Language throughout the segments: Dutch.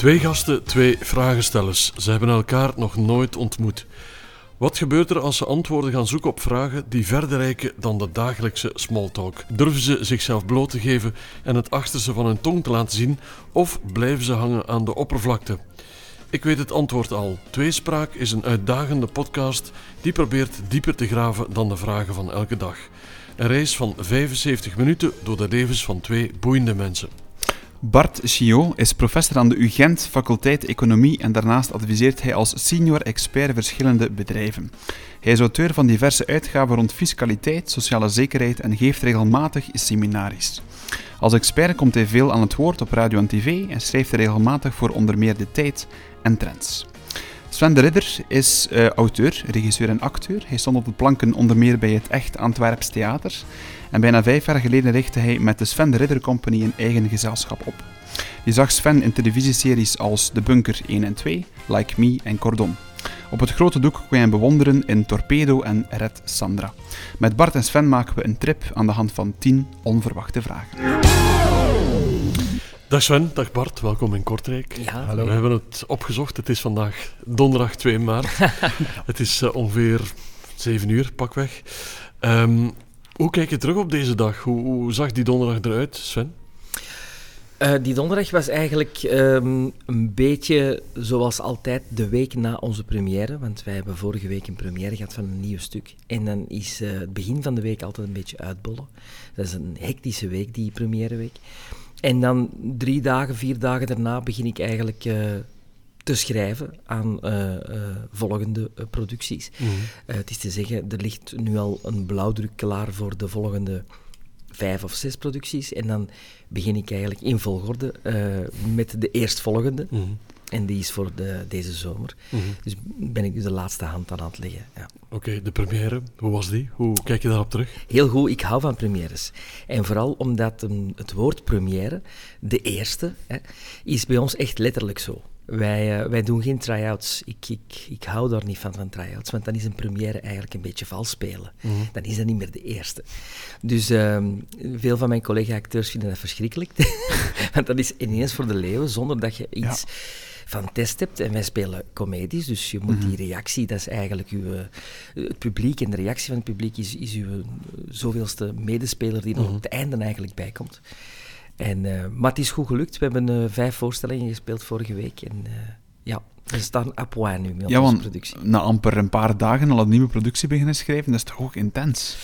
Twee gasten, twee vragenstellers. Ze hebben elkaar nog nooit ontmoet. Wat gebeurt er als ze antwoorden gaan zoeken op vragen die verder reiken dan de dagelijkse smalltalk? Durven ze zichzelf bloot te geven en het achterste van hun tong te laten zien, of blijven ze hangen aan de oppervlakte? Ik weet het antwoord al. Tweespraak is een uitdagende podcast die probeert dieper te graven dan de vragen van elke dag. Een reis van 75 minuten door de levens van twee boeiende mensen. Bart Chiot is professor aan de UGent faculteit Economie en daarnaast adviseert hij als senior expert verschillende bedrijven. Hij is auteur van diverse uitgaven rond fiscaliteit, sociale zekerheid en geeft regelmatig seminaries. Als expert komt hij veel aan het woord op radio en tv en schrijft regelmatig voor onder meer de tijd en trends. Sven de Ridder is uh, auteur, regisseur en acteur. Hij stond op de planken onder meer bij het Echt Antwerps Theater. En bijna vijf jaar geleden richtte hij met de Sven de Ridder Company een eigen gezelschap op. Je zag Sven in televisieseries als De Bunker 1 en 2, Like Me en Cordon. Op het grote doek kon je hem bewonderen in Torpedo en Red Sandra. Met Bart en Sven maken we een trip aan de hand van 10 onverwachte vragen. Dag Sven, dag Bart, welkom in Kortrijk. Ja. Hallo. We hebben het opgezocht, het is vandaag donderdag 2 maart. het is uh, ongeveer 7 uur, pakweg. Um, hoe kijk je terug op deze dag? Hoe, hoe zag die donderdag eruit, Sven? Uh, die donderdag was eigenlijk um, een beetje zoals altijd de week na onze première. Want wij hebben vorige week een première gehad van een nieuw stuk. En dan is uh, het begin van de week altijd een beetje uitbollen. Dat is een hectische week, die premièreweek. En dan drie dagen, vier dagen daarna begin ik eigenlijk uh, te schrijven aan uh, uh, volgende producties. Mm -hmm. het is te zeggen, er ligt nu al een blauwdruk klaar voor de volgende vijf of zes producties. En dan begin ik eigenlijk in volgorde met de eerstvolgende. Mm -hmm. En die is voor de, deze zomer. Mm -hmm. Dus ben ik dus de laatste hand aan het leggen. Ja. Oké, okay, de première, hoe was die? Hoe kijk je daarop terug? Heel goed, ik hou van premières. En vooral omdat um, het woord première, de eerste, hè, is bij ons echt letterlijk zo. Wij, uh, wij doen geen try-outs. Ik, ik, ik hou daar niet van, van try-outs, want dan is een première eigenlijk een beetje vals spelen. Mm -hmm. Dan is dat niet meer de eerste. Dus um, veel van mijn collega-acteurs vinden dat verschrikkelijk. want dat is ineens voor de leeuwen, zonder dat je iets... Ja van test hebt. En wij spelen comedies, dus je moet mm -hmm. die reactie, dat is eigenlijk uw, uh, het publiek. En de reactie van het publiek is, is uw uh, zoveelste medespeler die er mm -hmm. op het einde eigenlijk bij komt. En, uh, maar het is goed gelukt. We hebben vijf voorstellingen gespeeld vorige week. En ja, we staan à point nu met ja, onze productie. na amper een paar dagen al een nieuwe productie beginnen schrijven, dat is toch ook intens?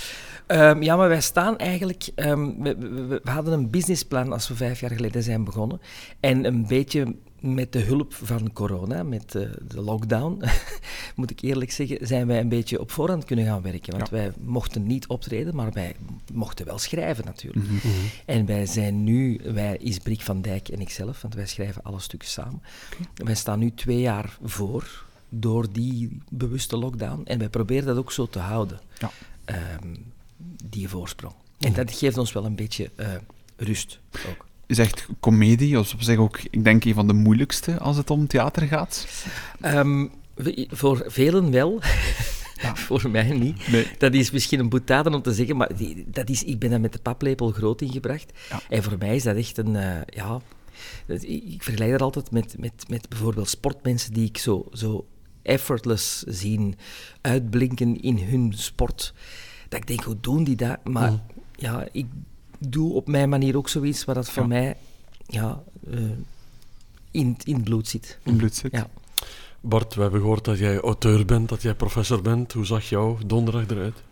Um, ja, maar wij staan eigenlijk... Um, we, we, we, hadden een businessplan als we vijf jaar geleden zijn begonnen. En een beetje met de hulp van corona, met uh, de lockdown, moet ik eerlijk zeggen, zijn wij een beetje op voorhand kunnen gaan werken. Want ja. wij mochten niet optreden, maar wij mochten wel schrijven natuurlijk. Mm -hmm. En wij zijn nu, wij is Brik van Dijk en ikzelf, want wij schrijven alle stukken samen. Wij staan nu twee jaar voor door die bewuste lockdown. En wij proberen dat ook zo te houden, ja. um, die voorsprong. En dat geeft ons wel een beetje uh, rust ook is echt comedie, of op zich ook, ik denk, een van de moeilijkste als het om theater gaat? Um, voor velen wel. Ja. voor mij niet. Nee. Dat is misschien een boetade om te zeggen, maar die, dat is, ik ben daar met de paplepel groot ingebracht. Ja. En voor mij is dat echt een... Uh, ja, dat, ik vergelijk dat altijd met, met, met bijvoorbeeld sportmensen die ik zo, zo effortless zien uitblinken in hun sport. Dat ik denk, hoe doen die dat? Maar mm. ja, ik doe op mijn manier ook zoiets waar dat voor ja. mij ja, uh, in, in het bloed zit. In bloed zit. Ja. Bart, we hebben gehoord dat jij auteur bent, dat jij professor bent. Hoe zag jouw donderdag eruit?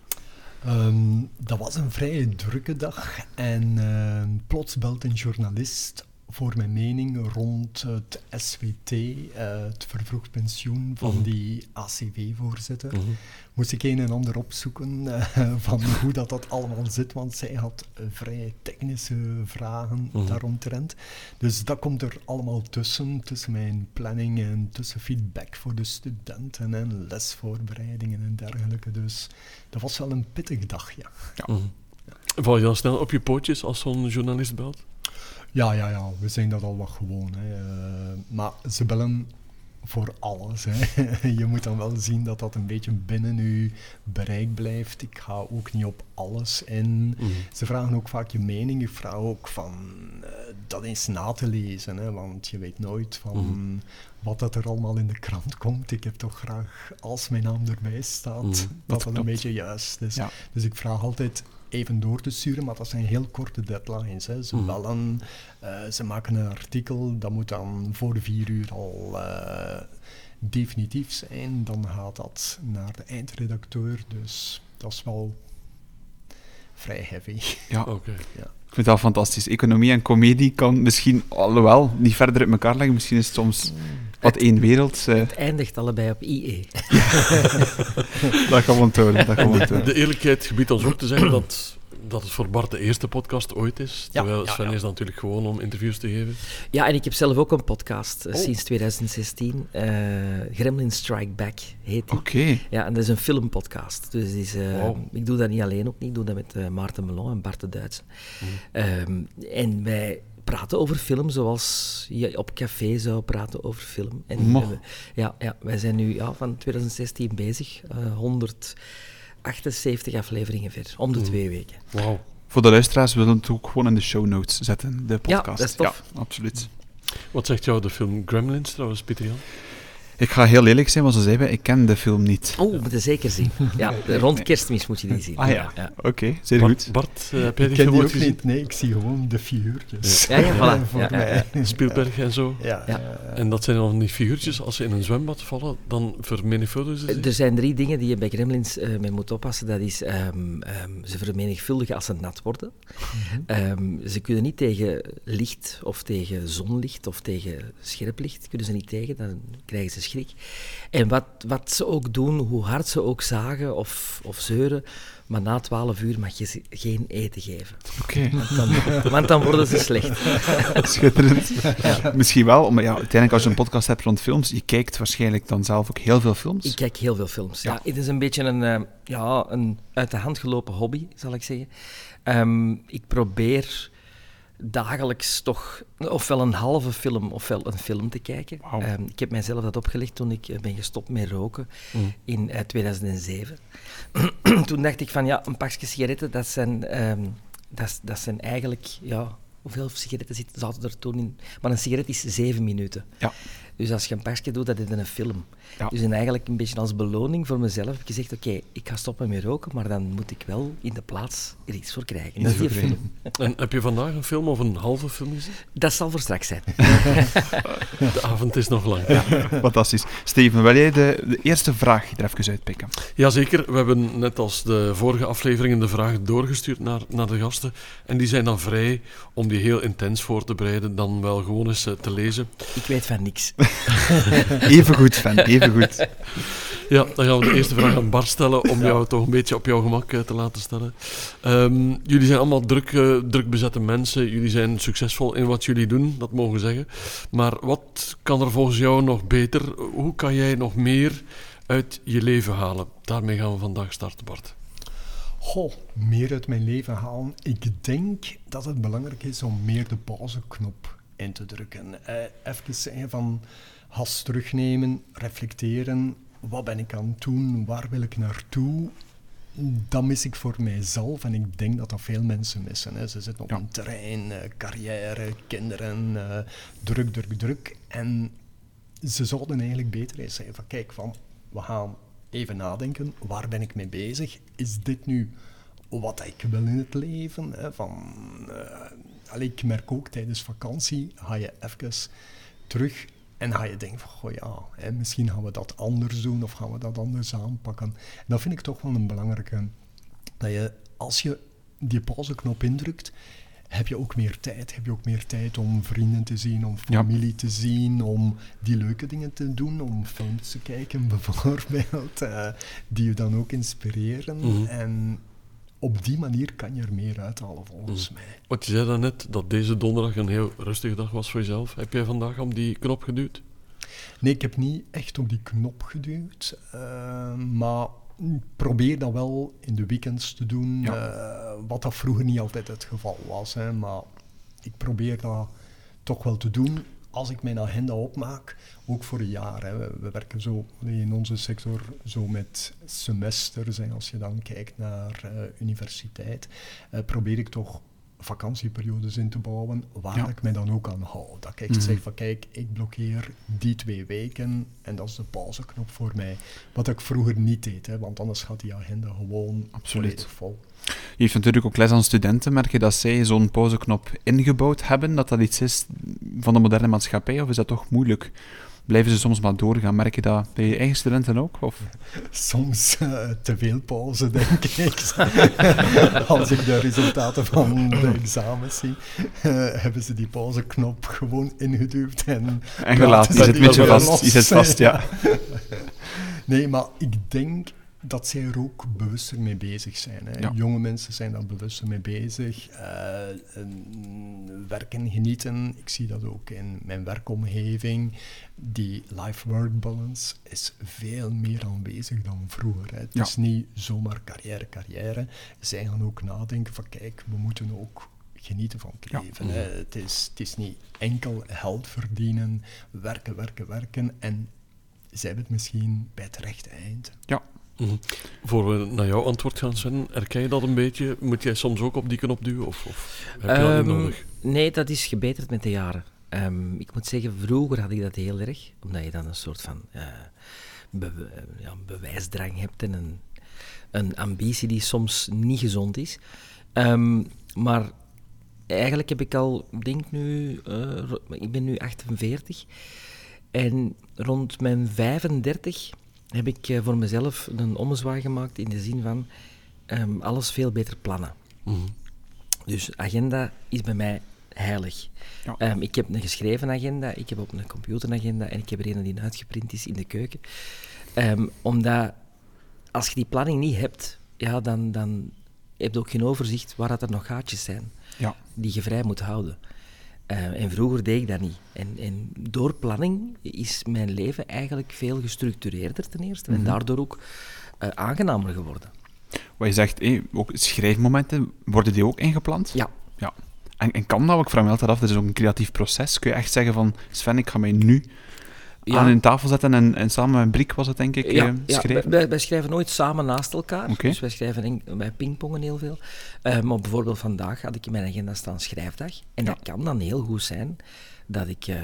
Um, dat was een vrij drukke dag en uh, plots belt een journalist voor mijn mening rond het SWT, uh, het vervroegd pensioen van mm -hmm. die ACW-voorzitter. Mm -hmm. Moest ik een en ander opzoeken uh, van hoe dat, dat allemaal zit, want zij had vrij technische vragen mm -hmm. daaromtrent. Dus dat komt er allemaal tussen, tussen mijn planning en tussen feedback voor de studenten en lesvoorbereidingen en dergelijke. Dus dat was wel een pittige dag, ja. ja. Val je dan snel op je pootjes als zo'n journalist belt? Ja, ja, ja, we zijn dat al wat gewoon. Hè. Uh, maar ze bellen voor alles. Hè. Je moet dan wel zien dat dat een beetje binnen uw bereik blijft. Ik ga ook niet op alles in. Mhm. Ze vragen ook vaak je mening. Ik vraag ook van eh, dat eens na te lezen, hè, want je weet nooit van Mhm. wat dat er allemaal in de krant komt. Ik heb toch graag, als mijn naam erbij staat, Mhm, dat dat dat een beetje juist is. Ja. Dus ik vraag altijd even door te sturen, maar dat zijn heel korte deadlines. Hè. Ze Mhm. bellen, eh, ze maken een artikel, dat moet dan voor vier uur al eh, definitief zijn. Dan gaat dat naar de eindredacteur, dus dat is wel vrij heavy. Ja, Oké. ik vind dat fantastisch. Economie en comedie kan misschien, alhoewel, niet verder uit elkaar leggen. Misschien is het soms wat één wereld. eh, Het eindigt allebei op IE. dat gaan we onthouden. Dat gaan we onthouden. De eerlijkheid gebiedt ons ook te zeggen dat, dat het voor Bart de eerste podcast ooit is. Ja, Terwijl ja, Sven ja. is natuurlijk gewoon om interviews te geven. Ja, en ik heb zelf ook een podcast eh, Oh. sinds 2016. eh Gremlin Strike Back heet die. Oké. Ja, en dat is een filmpodcast. Dus is, eh, ik doe dat niet alleen ook niet. Ik doe dat met eh, Maarten Melon en Bart de Duitse. Mhm. Ehm, en wij praten over film zoals je op café zou praten over film. En Mo. we- ja, ja, wij zijn nu ja, van 2016 bezig. eh 178 afleveringen ver, om de twee weken. Wauw. Voor de luisteraars willen we het ook gewoon in de show notes zetten, de Ja, podcast. dat is tof. Ja, absoluut. Wat zegt jou de film Gremlins trouwens, Pieter Jan? Ik ga heel eerlijk zijn, wat ze zeiden, ik ken de film niet. Oh, moet je zeker zien. Ja, rond kerstmis moet je die zien. Ah ja, oké, zeer Bart, goed. Bart eh, heb jij Ik die film ook niet, nee, ik zie gewoon de figuurtjes. Ja, ja, voilà. Ja, ja. Spielberg en zo. Ja, Ja. eh, En dat zijn dan die figuurtjes, als ze in een zwembad vallen, dan vermenigvuldigen ze zich? Er zijn drie dingen die je bij gremlins eh mee moet oppassen. Dat is, ehm, ehm, ze vermenigvuldigen als ze nat worden. mhm. Ehm, ze kunnen niet tegen licht of tegen zonlicht of tegen scherp licht. Kunnen ze niet tegen, dan krijgen ze schrik. En wat, wat ze ook doen, hoe hard ze ook zagen of, of zeuren, maar na twaalf uur mag je ze geen eten geven. Oké, Want dan, want dan worden ze slecht. schitterend. Misschien wel, maar ja, uiteindelijk als je een podcast hebt rond films, je kijkt waarschijnlijk dan zelf ook heel veel films. Ik kijk heel veel films. Ja. Ja. het is een beetje een, eh, ja, een uit de hand gelopen hobby, zal ik zeggen. Ehm, ik probeer dagelijks toch ofwel een halve film ofwel een film te kijken. Ehm, ik heb mijzelf dat opgelegd toen ik eh, ben gestopt met roken Mm. in eh, 2007. toen dacht ik van ja, een pakje sigaretten, dat zijn, ehm, dat, dat zijn eigenlijk, ja, hoeveel sigaretten zitten, zaten er toen in? Maar een sigaret is zeven minuten. Ja. Dus als je een pakje doet, dat is een film. Ja. Dus en eigenlijk een beetje als beloning voor mezelf heb ik gezegd, oké, ik ga stoppen met roken, maar dan moet ik wel in de plaats er iets voor krijgen. Dat is die film. En heb je vandaag een film of een halve film gezien? Dat zal voor straks zijn. De avond is nog lang. Fantastisch. Steven, wil jij de, de eerste vraag er even uitpikken? Jazeker, we hebben net als de vorige afleveringen de vragen doorgestuurd naar, naar de gasten. En die zijn dan vrij om die heel intens voor te bereiden, dan wel gewoon eens eh, te lezen. Ik weet van niks. Even goed, Sven, even goed. Ja, dan gaan we de eerste vraag aan Bart stellen om jou toch een beetje op jouw gemak eh, te laten stellen. Ehm, jullie zijn allemaal druk, druk bezette mensen, jullie zijn succesvol in wat jullie doen, dat mogen we zeggen. Maar wat kan er volgens jou nog beter? Hoe kan jij nog meer uit je leven halen? Daarmee gaan we vandaag starten, Bart. Goh, meer uit mijn leven halen. Ik denk dat het belangrijk is om meer de pauzeknop in te drukken. Eh, even zeggen van, has terugnemen, reflecteren. Wat ben ik aan het doen? Waar wil ik naartoe? Dat mis ik voor mijzelf en ik denk dat dat veel mensen missen. Hè. Ze zitten op Ja. een terrein, eh, carrière, kinderen, eh, druk, druk, druk. En ze zouden eigenlijk beter eens zeggen van kijk, van, we gaan even nadenken, waar ben ik mee bezig? Is dit nu wat ik wil in het leven? Hè? Van, eh, allee, ik merk ook tijdens vakantie ga je even terug en ga je denken van, goh ja, hè, misschien gaan we dat anders doen of gaan we dat anders aanpakken. En dat vind ik toch wel een belangrijke, dat je als je die pauzeknop indrukt, heb je ook meer tijd. Heb je ook meer tijd om vrienden te zien, om Ja. familie te zien, om die leuke dingen te doen, om films te kijken bijvoorbeeld, eh, die je dan ook inspireren. Mhm. En op die manier kan je er meer uithalen, volgens mij. Want je zei dan net dat deze donderdag een heel rustige dag was voor jezelf. Heb jij vandaag om die knop geduwd? Nee, ik heb niet echt op die knop geduwd, eh, maar ik probeer dat wel in de weekends te doen, Ja. eh, wat dat vroeger niet altijd het geval was. Hè, maar ik probeer dat toch wel te doen, als ik mijn agenda opmaak, ook voor een jaar, we, we, werken zo in onze sector zo met semesters. En als je dan kijkt naar uh, universiteit, uh, probeer ik toch vakantieperiodes in te bouwen waar ja. ik mij dan ook aan hou. Dat ik echt mm zeg van kijk, ik blokkeer die twee weken en dat is de pauzeknop voor mij. Wat ik vroeger niet deed, hè, want anders gaat die agenda gewoon Absoluut. vol. Je heeft natuurlijk ook les aan studenten. Merk je dat zij zo'n pauzeknop ingebouwd hebben? Dat dat iets is van de moderne maatschappij? Of is dat toch moeilijk? Blijven ze soms maar doorgaan? Merk je dat bij je eigen studenten ook? Of? Soms uh, te veel pauze, denk ik. Als ik de resultaten van de examens zie, uh, hebben ze die pauzeknop gewoon ingeduwd en... En gelaten, je zit een beetje vast. Je zit vast, ja. nee, maar ik denk dat zij er ook bewuster mee bezig zijn. Hè. Ja. Jonge mensen zijn daar bewuster mee bezig. Uh, werken, genieten. Ik zie dat ook in mijn werkomgeving. Die life-work balance is veel meer aanwezig dan vroeger. Hè. Het ja. is niet zomaar carrière, carrière. Zij gaan ook nadenken van kijk, we moeten ook genieten van het leven. Ja. Het, is, het is niet enkel geld verdienen, werken, werken, werken en zij hebben het misschien bij het rechte eind. Ja, Mm -hmm. Voor we naar jouw antwoord gaan, Sven, herken je dat een beetje? Moet jij soms ook op die knop duwen of, of heb je um, dat niet nodig? Nee, dat is gebeterd met de jaren. Um, ik moet zeggen, vroeger had ik dat heel erg, omdat je dan een soort van uh, be ja, bewijsdrang hebt en een, een, ambitie die soms niet gezond is. Um, maar eigenlijk heb ik al, denk nu, uh, ik ben nu 48 en rond mijn 35 heb ik uh, voor mezelf een ommezwaai gemaakt in de zin van um, alles veel beter plannen. Mm -hmm. Dus agenda is bij mij heilig. Ja. Um, ik heb een geschreven agenda, ik heb op een computer een agenda en ik heb er een die uitgeprint is in de keuken. Um, omdat als je die planning niet hebt, ja, dan, dan heb je ook geen overzicht waar dat er nog gaatjes zijn ja. die je vrij moet houden. Uh, en vroeger deed ik dat niet. En, en, door planning is mijn leven eigenlijk veel gestructureerder ten eerste. Mm -hmm. En daardoor ook uh, aangenamer geworden. Wat je zegt, hey, ook schrijfmomenten, worden die ook ingepland? Ja. ja. En, en kan dat? Ik vraag me altijd af, dat is ook een creatief proces. Kun je echt zeggen van, Sven, ik ga mij nu ja. aan een tafel zetten en, en samen met Brik was het denk ik ja, uh, schrijven? Ja, wij, wij, schrijven nooit samen naast elkaar. Okay. Dus wij schrijven in, wij pingpongen heel veel. Uh, maar bijvoorbeeld vandaag had ik in mijn agenda staan schrijfdag. En dat kan dan heel goed zijn dat ik uh,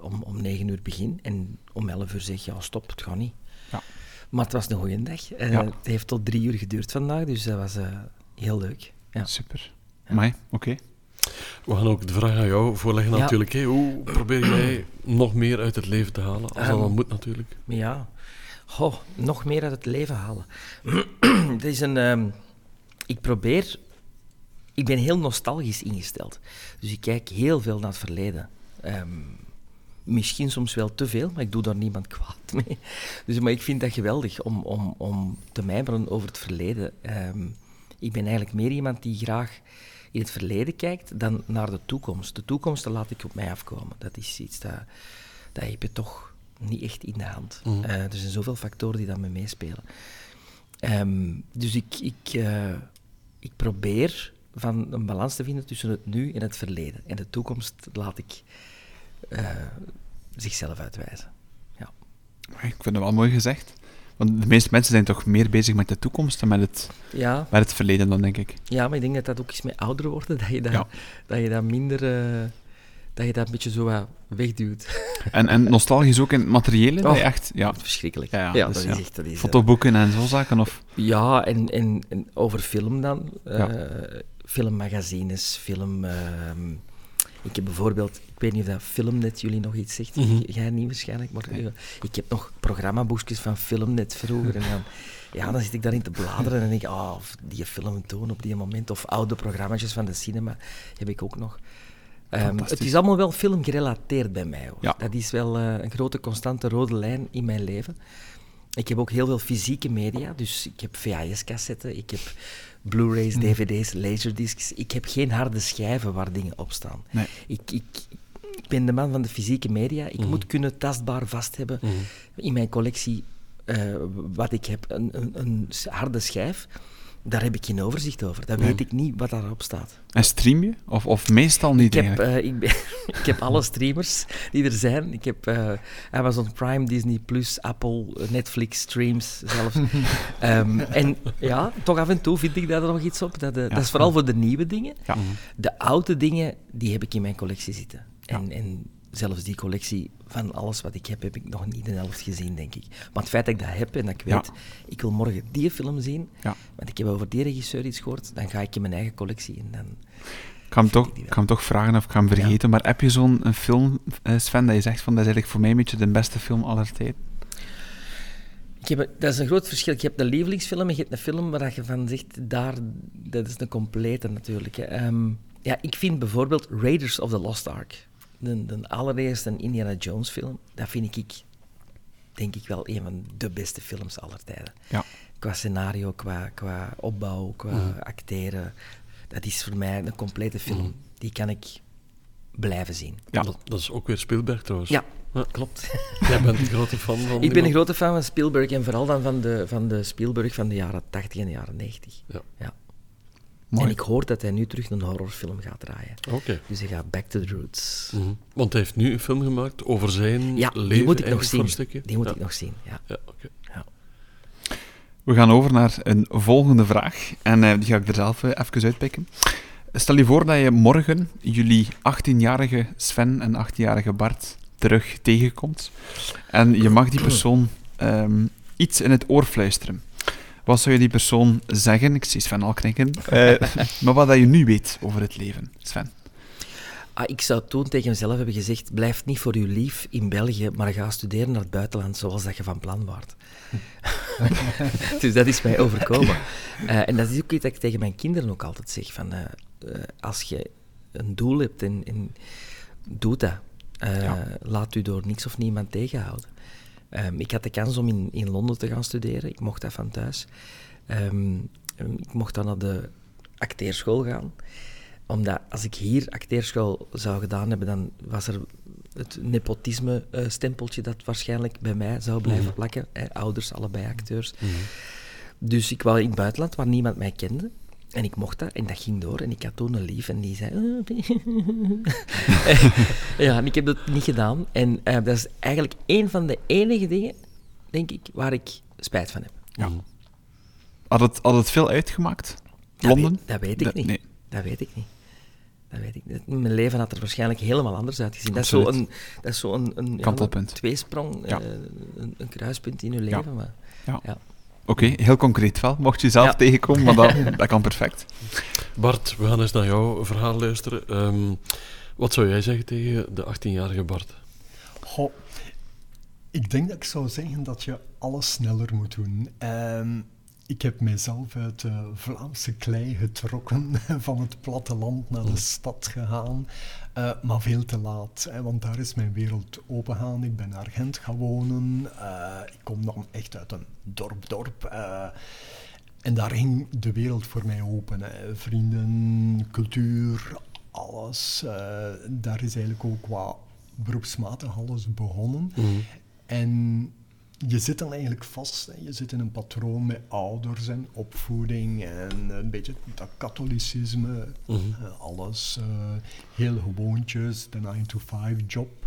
om, om 9 uur begin en om 11 uur zeg, ja stop, het gaat niet. Ja. Maar het was een goede dag. Het heeft tot drie uur geduurd vandaag, dus dat was heel leuk. Super. Ja. oké. Okay. We gaan ook de vraag aan jou voorleggen ja. natuurlijk. Hoe probeer jij nog meer uit het leven te halen? Als dat um, dan moet natuurlijk. Ja, Goh, nog meer uit het leven halen. Het is een... Um, ik probeer... Ik ben heel nostalgisch ingesteld. Dus ik kijk heel veel naar het verleden. Um, misschien soms wel te veel, maar ik doe daar niemand kwaad mee. Dus, maar ik vind dat geweldig om, om, om te mijmeren over het verleden. ik ben eigenlijk meer iemand die graag in het verleden kijkt dan naar de toekomst. De toekomst laat ik op mij afkomen. Dat is iets dat, dat heb je toch niet echt in de hand. Mm. Uh, er zijn zoveel factoren die daarmee meespelen. Um, dus ik, ik, uh, ik probeer van een balans te vinden tussen het nu en het verleden. En de toekomst laat ik uh, zichzelf uitwijzen. Ja. Ik vind het wel mooi gezegd. Want de meeste mensen zijn toch meer bezig met de toekomst dan met het, ja. met het verleden dan, denk ik. Ja, maar ik denk dat dat ook iets met ouder worden, dat je dat, ja. dat, je dat minder... Uh, dat je dat een beetje zo wegduwt. En, en nostalgisch ook in het materiële? Oh, echt, ja. Verschrikkelijk. Ja, dus, dat. Is echt, dat is... Fotoboeken en zo zaken? Of? Ja, en, en, en over film dan. Uh, filmmagazines, film... Ik heb bijvoorbeeld, ik weet niet of dat Filmnet jullie nog iets zegt, mm -hmm. jij niet waarschijnlijk, maar nee. ik heb nog programmaboekjes van Filmnet vroeger. En dan, ja, dan zit ik daarin te bladeren en denk ik, oh, die film toon op die moment. Of oude programma's van de cinema heb ik ook nog. Um, het is allemaal wel filmgerelateerd bij mij. Hoor. Ja. Dat is wel uh, een grote constante rode lijn in mijn leven. Ik heb ook heel veel fysieke media, dus ik heb VHS-cassetten, ik heb Blu-rays, dvd's, laserdiscs. Ik heb geen harde schijven waar dingen op staan. Nee. Ik, ik, ik, ben de man van de fysieke media. Ik mm. moet kunnen tastbaar vast hebben mm. in mijn collectie uh, wat ik heb. Een, een, een, harde schijf Daar heb ik geen overzicht over. Dat weet ik niet wat daarop staat. En stream je? Of, of meestal niet Ik heb, eh, ik, ben- ik heb alle streamers die er zijn. Ik heb eh, Amazon Prime, Disney Plus, Apple, Netflix streams zelfs. Ehm, en ja, toch af en toe vind ik daar nog iets op. Dat, eh, dat is vooral voor de nieuwe dingen. Ja. De oude dingen, die heb ik in mijn collectie zitten. En, en zelfs die collectie van alles wat ik heb, heb ik nog niet de helft gezien, denk ik. Maar het feit dat ik dat heb en dat ik Ja. weet, ik wil morgen die film zien, Ja. want ik heb over die regisseur iets gehoord, dan ga ik in mijn eigen collectie en dan... Ik ga hem, toch, ik ga hem toch vragen of ik ga hem vergeten. Maar heb je zo'n een film, eh, Sven, dat je zegt van dat is eigenlijk voor mij een beetje de beste film aller tijden? Ik heb, dat is een groot verschil. Je hebt een lievelingsfilm en je hebt een film waar je van zegt, daar, dat is een complete natuurlijk. Ehm, ja, ik vind bijvoorbeeld Raiders of the Lost Ark, de, de allereerste Indiana Jones film, dat vind ik, denk ik wel een van de beste films aller tijden. Ja. Qua scenario, qua, qua opbouw, qua acteren. Dat is voor mij een complete film. Die kan ik blijven zien. Ja. Dat, dat is ook weer Spielberg trouwens. Ja, Ja. klopt. Jij bent een grote fan van Ik ben een grote fan van Spielberg en vooral dan van de, van de Spielberg van de jaren 80 en de jaren 90. Ja. Ja. Mooi. En ik hoor dat hij nu terug een horrorfilm gaat draaien. Oké. Dus hij gaat back to the roots. Mhm. Want hij heeft nu een film gemaakt over zijn Ja, leven. die moet ik nog zien. Die moet ja. ik nog zien, ja. Ja, oké. ja. We gaan over naar een volgende vraag. En eh, die ga ik er zelf eh, even uitpikken. Stel je voor dat je morgen jullie 18-jarige Sven en 18-jarige Bart terug tegenkomt. En je mag die persoon ehm, iets in het oor fluisteren. Wat zou je die persoon zeggen? Ik zie Sven al knikken. Eh, maar wat dat je nu weet over het leven, Sven. Ah, ik zou toen tegen mezelf hebben gezegd, blijf niet voor uw lief in België, maar ga studeren naar het buitenland zoals dat je van plan waart. dus dat is mij overkomen. Eh, en dat is ook iets dat ik tegen mijn kinderen ook altijd zeg. Van, eh, als je een doel hebt, en, en doe dat. Eh, Ja. Laat u door niks of niemand tegenhouden. Ehm, ik had de kans om in, in Londen te gaan studeren. Ik mocht dat van thuis. Ehm, ik mocht dan naar de acteerschool gaan omdat als ik hier acteerschool zou gedaan hebben, dan was er het nepotisme-stempeltje dat waarschijnlijk bij mij zou blijven plakken. Hè, ouders, allebei acteurs. Dus ik wou in het buitenland waar niemand mij kende. En ik mocht dat en dat ging door. En ik had toen een lief en die zei... ja, en ik heb dat niet gedaan. En eh, dat is eigenlijk een van de enige dingen, denk ik, waar ik spijt van heb. Ja. Had het, had het veel uitgemaakt? Dat Londen? weet- dat weet ik Dat- niet. Nee. Dat weet ik niet. Dat weet ik niet. Mijn leven had er waarschijnlijk helemaal anders uitgezien. Dat is zo Absoluut. een, dat is zo een, een ja, tweesprong, Ja. eh, een, een kruispunt in uw Ja. leven. Maar, Ja. Oké, heel concreet wel. Mocht je zelf Ja. tegenkomen, maar dat, dat kan perfect. Bart, we gaan eens naar jouw verhaal luisteren. Ehm, wat zou jij zeggen tegen de 18-jarige Bart? Goh, ik denk dat ik zou zeggen dat je alles sneller moet doen. Ehm, ik heb mijzelf uit de Vlaamse klei getrokken, van het platteland naar de stad gegaan, eh, maar veel te laat, hè, want daar is mijn wereld opengegaan. Ik ben naar Gent gaan wonen, eh, ik kom dan echt uit een dorp, dorp. eh, en daar ging de wereld voor mij open. Hè. Vrienden, cultuur, alles. daar is eigenlijk ook qua beroepsmatig alles begonnen. En je zit dan eigenlijk vast. Hè. Je zit in een patroon met ouders en opvoeding en een beetje dat katholicisme. eh, alles eh, heel gewoontjes, de 9-to-5 job.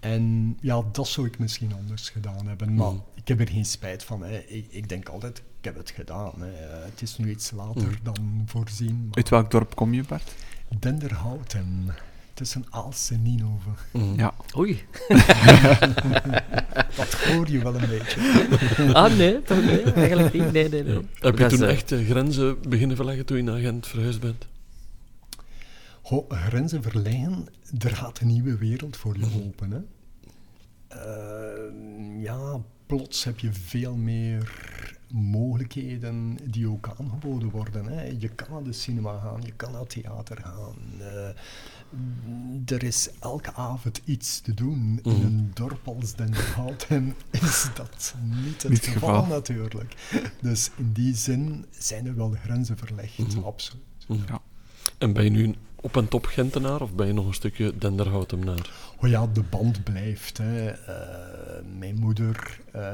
En ja, dat zou ik misschien anders gedaan hebben. Maar ik heb er geen spijt van. Hè. Ik, ik denk altijd, ik heb het gedaan. Hè. Eh, Het is nu iets later dan voorzien. Maar Uit welk dorp kom je, Bart? Denderhouten, tussen Aalst en Nienhoven. Ja. Oei. Dat hoor je wel een beetje. Ah, nee, toch nee, eigenlijk niet. Nee, nee, nee. Heb je toen eh, echt grenzen beginnen verleggen toen je naar Gent verhuisd bent? Goh, grenzen verleggen, er gaat een nieuwe wereld voor je open. Hè? Eh, ja, plots heb je veel meer mogelijkheden die ook aangeboden worden. Hè? Je kan naar de cinema gaan, je kan naar het theater gaan. eh, er is elke avond iets te doen. In een dorp als Den Houten is dat niet het Niet geval, geval. natuurlijk. Dus in die zin zijn er wel grenzen verlegd, absoluut. Ja. En ben je nu op en top Gentenaar of ben je nog een stukje Denderhoutenaar? Oh ja, de band blijft. Hè. Eh, mijn moeder uh,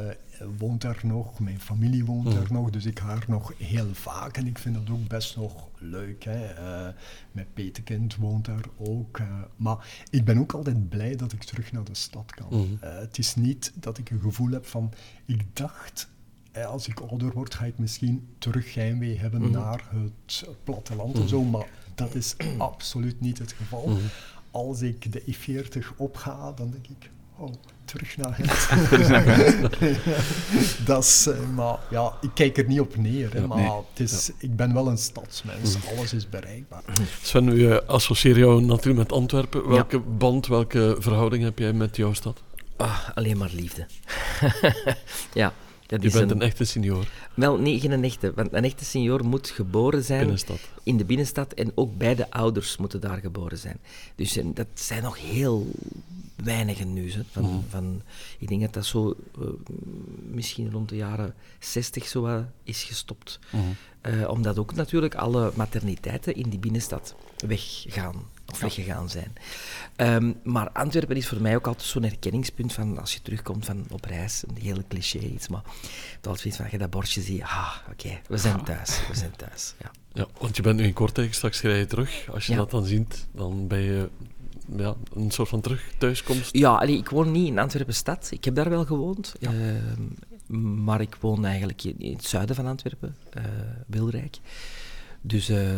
woont daar nog, mijn familie woont daar nog, dus ik ga er nog heel vaak en ik vind dat ook best nog leuk. Hè. Eh, mijn petekind woont daar ook. eh, maar ik ben ook altijd blij dat ik terug naar de stad kan. Eh, het is niet dat ik een gevoel heb van, ik dacht, eh, als ik ouder word, ga ik misschien terug heimwee hebben Mhm. naar het platteland en zo, maar dat is absoluut niet het geval. Mhm. Als ik de E40 opga, dan denk ik, oh, terug naar het. Dat is, eh, maar ja, ik kijk er niet op neer, hè, maar nee. het is, ik ben wel een stadsmens, Mhm. alles is bereikbaar. Sven, u eh, associeer jou natuurlijk met Antwerpen. Welke band, welke verhouding heb jij met jouw stad? Ah, alleen maar liefde. ja, dat Je bent een... een echte senior Wel, nee, geen echte. Want een echte senior moet geboren zijn binnenstad. in de binnenstad en ook beide ouders moeten daar geboren zijn. Dus en dat zijn nog heel weinigen nu. Hè, van, Mhm. van, ik denk dat dat zo eh, misschien rond de jaren 60 zo is gestopt. Mhm. Eh, omdat ook natuurlijk alle materniteiten in die binnenstad weggaan. Of weggegaan zijn. Ehm, maar Antwerpen is voor mij ook altijd zo'n herkenningspunt van als je terugkomt van op reis, een hele cliché iets, maar het altijd zoiets van als je dat bordje ziet, ah, oké, we zijn thuis, we zijn thuis. Ja. Ja, want je bent nu in Kortrijk, straks rij je terug. Als je Ja. dat dan ziet, dan ben je ja, een soort van terug thuiskomst. Ja, allee, ik woon niet in Antwerpen stad. Ik heb daar wel gewoond. ehm, maar ik woon eigenlijk in, in het zuiden van Antwerpen, eh Wilrijk. Dus eh,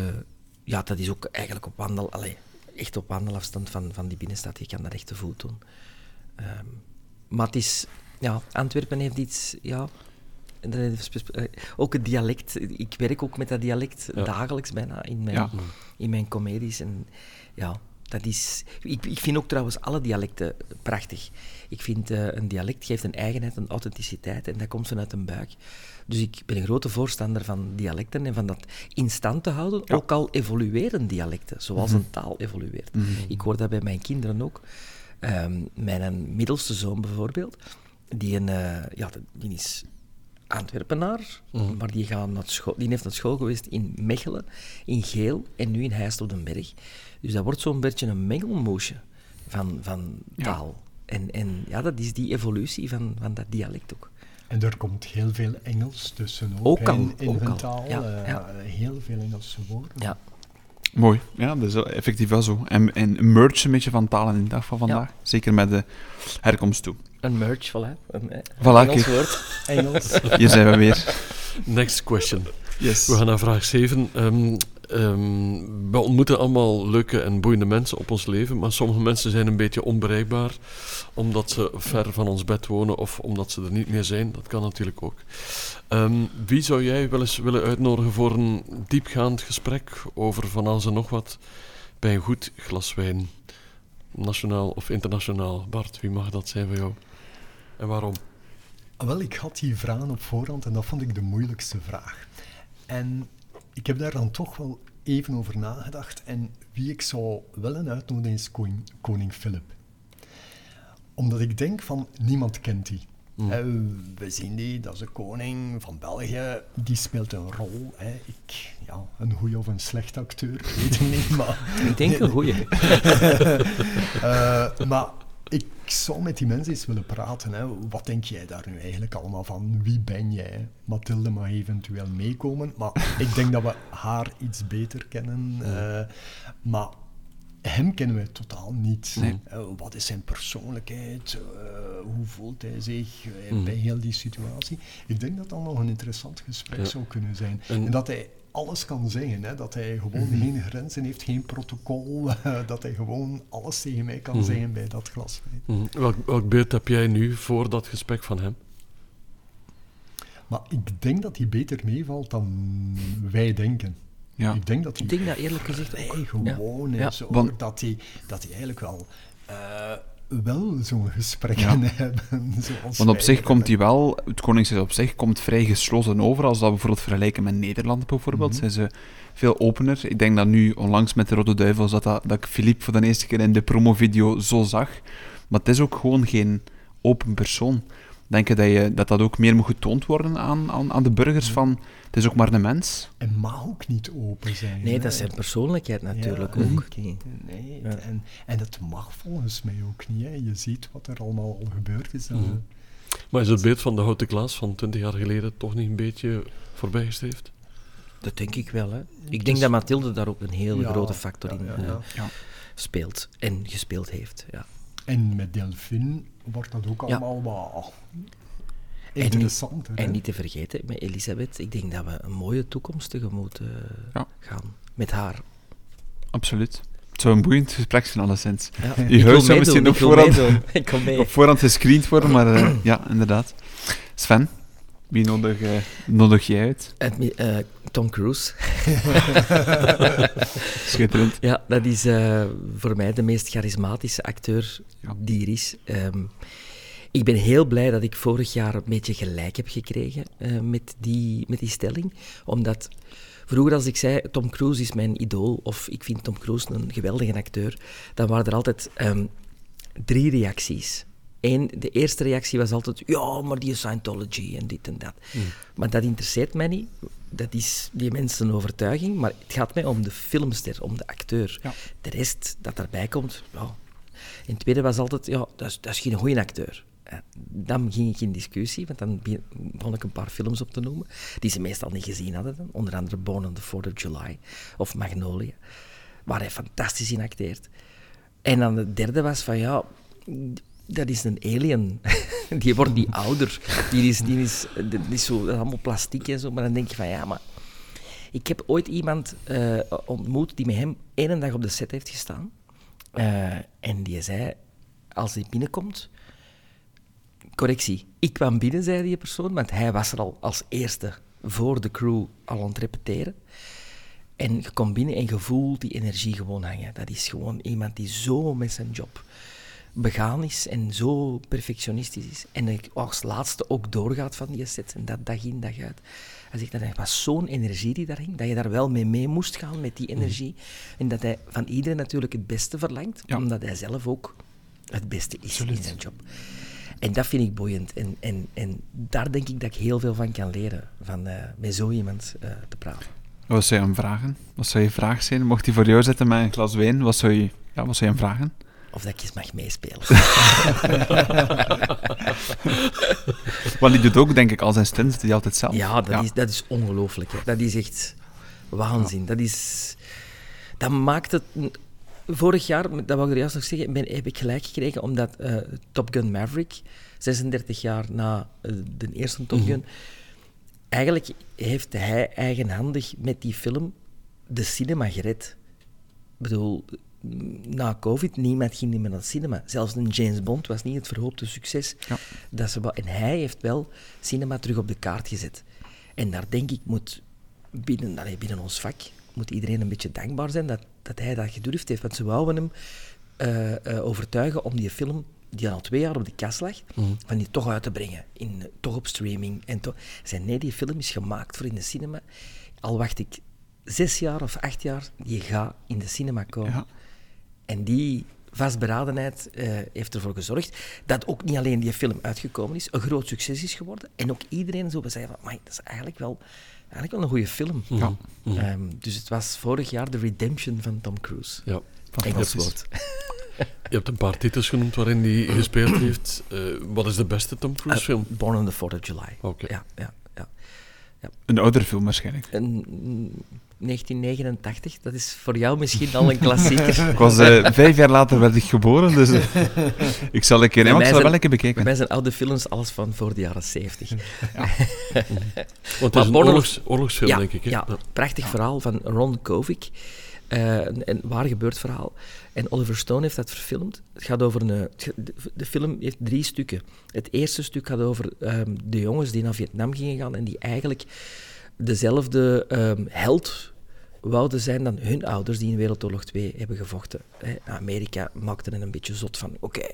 ja, dat is ook eigenlijk op wandel... Allee, echt op wandelafstand van, van die binnenstad. Je kan dat echt te voet doen. Ehm, maar het is... Ja, Antwerpen heeft iets... Ja, eh, ook het dialect. Ik werk ook met dat dialect Ja. dagelijks bijna in mijn, Ja. in mijn comedies. En ja, dat is... Ik, ik vind ook trouwens alle dialecten prachtig. Ik vind eh, een dialect geeft een eigenheid, een authenticiteit en dat komt vanuit een buik. Dus ik ben een grote voorstander van dialecten en van dat in stand te houden, ook al evolueren dialecten, zoals een taal evolueert. Ik hoor dat bij mijn kinderen ook. Ehm, mijn middelste zoon bijvoorbeeld, die, een, eh, ja, die is Antwerpenaar, Mhm. maar die, gaan naar school, die heeft naar school geweest in Mechelen, in Geel en nu in Heist op den Berg. Dus dat wordt zo'n beetje een mengelmoesje van, van Ja. taal. En, en ja, dat is die evolutie van, van dat dialect ook. En er komt heel veel Engels tussen ook, Ook hè, al, in, in ook hun al. taal. Ja, eh, ja. Heel veel Engelse woorden. Ja. Mooi. Ja, dat is effectief wel zo. En, en merge een beetje van talen in de dag van vandaag. Zeker met de herkomst toe. Een merch, voilà. Een, eh, Voilà, Engels woord. Engels. Hier zijn we weer. Next question. Yes. We gaan naar vraag 7. Ehm, ehm, we ontmoeten allemaal leuke en boeiende mensen op ons leven, maar sommige mensen zijn een beetje onbereikbaar omdat ze ver van ons bed wonen of omdat ze er niet meer zijn. Dat kan natuurlijk ook. Ehm, wie zou jij wel eens willen uitnodigen voor een diepgaand gesprek over van alles en nog wat bij een goed glas wijn? Nationaal of internationaal? Bart, wie mag dat zijn voor jou? En waarom? Ah, Wel, ik had die vragen op voorhand en dat vond ik de moeilijkste vraag. En ik heb daar dan toch wel even over nagedacht. En wie ik zou willen uitnodigen is koning, koning Philip. Omdat ik denk van, niemand kent die. Mm. We zien die, dat is de koning van België. Die speelt een rol. Hè. Ik, ja, een goede of een slecht acteur, ik weet het niet. Maar Ik denk een goeie. eh, maar ik zou met die mensen eens willen praten. Hè. Wat denk jij daar nu eigenlijk allemaal van? Wie ben jij? Mathilde mag eventueel meekomen, maar ik denk dat we haar iets beter kennen. eh, maar hem kennen wij totaal niet. Nee. Eh, wat is zijn persoonlijkheid? Eh, hoe voelt hij zich Mhm. bij heel die situatie? Ik denk dat dat nog een interessant gesprek Ja. zou kunnen zijn. En- En dat hij alles kan zeggen. Hè? Dat hij gewoon Mhm. geen grenzen heeft, geen protocol. dat hij gewoon alles tegen mij kan Mhm. zeggen bij dat glas. Mhm. Welk, welk beeld heb jij nu voor dat gesprek van hem? Maar ik denk dat hij beter meevalt dan wij denken. Ja. Ik denk dat hij Ik denk dat eerlijk gezegd ook. gewoon Ja. is. Want- Dat, hij, dat hij eigenlijk wel, eh, wel zo'n gesprekken Ja. hebben. Want op zich komt hij wel, het Koningshuis op zich komt vrij gesloten over. Als we dat bijvoorbeeld vergelijken met Nederland bijvoorbeeld, Mhm. zijn ze veel opener. Ik denk dat nu onlangs met de Rode Duivels, dat, dat, dat ik Philippe voor de eerste keer in de promovideo zo zag. Maar het is ook gewoon geen open persoon. Denk je dat, je dat dat ook meer moet getoond worden aan, aan, aan de burgers? Van, het is ook maar een mens. En mag ook niet open zijn. Nee, hè. dat is zijn persoonlijkheid natuurlijk Ja. ook. Nee, Ja. en, en dat mag volgens mij ook niet. Hè. Je ziet wat er allemaal al gebeurd is. Mhm. Maar is het beeld van de Houten Klaas van 20 jaar geleden toch niet een beetje voorbijgestreefd? Dat denk ik wel. Hè. Ik Dus- denk dat Mathilde daar ook een hele Ja, grote factor ja, in ja, eh, ja. Ja. speelt en gespeeld heeft. Ja. En met Delphine wordt dat ook Ja. allemaal wat niet- interessanter. hè. En niet te vergeten, met Elisabeth, ik denk dat we een mooie toekomst tegemoet eh, Ja. gaan met haar. Absoluut. Het zou een boeiend gesprek zijn, alleszins. Ja. Je huis zou misschien wil voorhand, meedoen. Ik kom mee. op voorhand gescreend worden, maar eh, ja, inderdaad. Sven, wie nodig, eh, nodig jij uit? Eh, Tom Cruise. Schitterend. Ja, dat is eh, voor mij de meest charismatische acteur Ja. die er is. Ehm, ik ben heel blij dat ik vorig jaar een beetje gelijk heb gekregen met, die, met die stelling. Omdat vroeger als ik zei, Tom Cruise is mijn idool, of ik vind Tom Cruise een geweldige acteur, dan waren er altijd ehm, drie reacties. Eén, de eerste reactie was altijd, ja, maar die Scientology en dit en dat. Maar dat interesseert mij niet. Dat is die mensen overtuiging. Maar het gaat mij om de filmster, om de acteur. Ja. De rest dat daarbij komt, ja. En het tweede was altijd, ja, dat is, dat is geen goede acteur. Ja, dan ging ik in discussie, want dan be- begon ik een paar films op te noemen, die ze meestal niet gezien hadden. Dan. Onder andere Born on the 4th of July of Magnolia, waar hij fantastisch in acteert. En dan de derde was van, ja, dat is een alien. die wordt niet ouder. Die is, die is, die is zo, allemaal plastiek en zo. Maar dan denk je van, ja, maar... Ik heb ooit iemand eh, ontmoet die met hem één dag op de set heeft gestaan. Eh, en die zei, als hij binnenkomt... Correctie, ik kwam binnen, zei die persoon, want hij was er al als eerste voor de crew al aan het repeteren. En je komt binnen en je voelt die energie gewoon hangen. Dat is gewoon iemand die zo met zijn job begaan is en zo perfectionistisch is. En ik als laatste ook doorgaat van die set en dat dag in, dag uit. Hij zegt dat er was zo'n energie die daar hing, dat je daar wel mee mee moest gaan met die energie. En dat hij van iedereen natuurlijk het beste verlangt, Ja. omdat hij zelf ook het beste is Absoluut. in zijn job. En dat vind ik boeiend. En, en, en daar denk ik dat ik heel veel van kan leren, van eh, met zo iemand eh, te praten. Wat zou je hem vragen? Wat zou je vraag zijn? Mocht hij voor jou zitten met een glas wijn, wat zou je, ja, wat zou je hem vragen? Of dat ik eens mag meespelen. Want die doet ook, denk ik, al zijn stunts, die altijd zelf. Ja, dat, Is, dat is ongelooflijk. hè. Dat is echt waanzin. Dat, is, dat maakt het... Vorig jaar, dat wou ik er juist nog zeggen, ben, heb ik gelijk gekregen omdat eh, Top Gun Maverick, 36 jaar na eh, de eerste Top Gun, eigenlijk heeft hij eigenhandig met die film de cinema gered. Ik bedoel, na COVID, niemand ging niet meer naar het cinema. Zelfs een James Bond was niet het verhoopte succes. Ja. Dat ze, en hij heeft wel cinema terug op de kaart gezet. En daar denk ik moet binnen, allee, binnen ons vak moet iedereen een beetje dankbaar zijn dat, dat hij dat gedurfd heeft. Want ze wouden hem eh, eh, overtuigen om die film, die al twee jaar op de kast lag, van die toch uit te brengen. In, toch op streaming. En toch. Zei, nee, die film is gemaakt voor in de cinema. Al wacht ik zes jaar of acht jaar, die gaat in de cinema komen. Ja. En die vastberadenheid eh, heeft ervoor gezorgd dat ook niet alleen die film uitgekomen is, een groot succes is geworden. En ook iedereen zo zei van, "Amai, dat is eigenlijk wel, eigenlijk wel een goede film. Ja. Ehm, dus het was vorig jaar de redemption van Tom Cruise. Ja. Engels Fantastisch. woord. Je hebt een paar titels genoemd waarin hij gespeeld heeft. Eh, wat is de beste Tom Cruise Eh, film? Born on the 4th of July. Oké. Ja, ja, ja. Een oudere film waarschijnlijk. En, mm, 1989, dat is voor jou misschien al een klassieker. Ik was eh, vijf jaar later werd ik geboren, dus eh, ik zal een keer, Bij ja, ik mij zal zijn- wel een keer Bij bekijken. mij zijn oude films alles van voor de jaren 70. Want het maar is een oorlogs, oorlogsfilm, ja, denk ik. Hè? Ja, prachtig verhaal van Ron Kovic. Eh, een, een waar gebeurd verhaal. En Oliver Stone heeft dat verfilmd. Het gaat over een, de, film heeft drie stukken. Het eerste stuk gaat over ehm, de jongens die naar Vietnam gingen gaan en die eigenlijk dezelfde ehm, held wouden zijn dan hun ouders die in Wereldoorlog 2 hebben gevochten. Amerika maakte er een beetje zot van. Oké,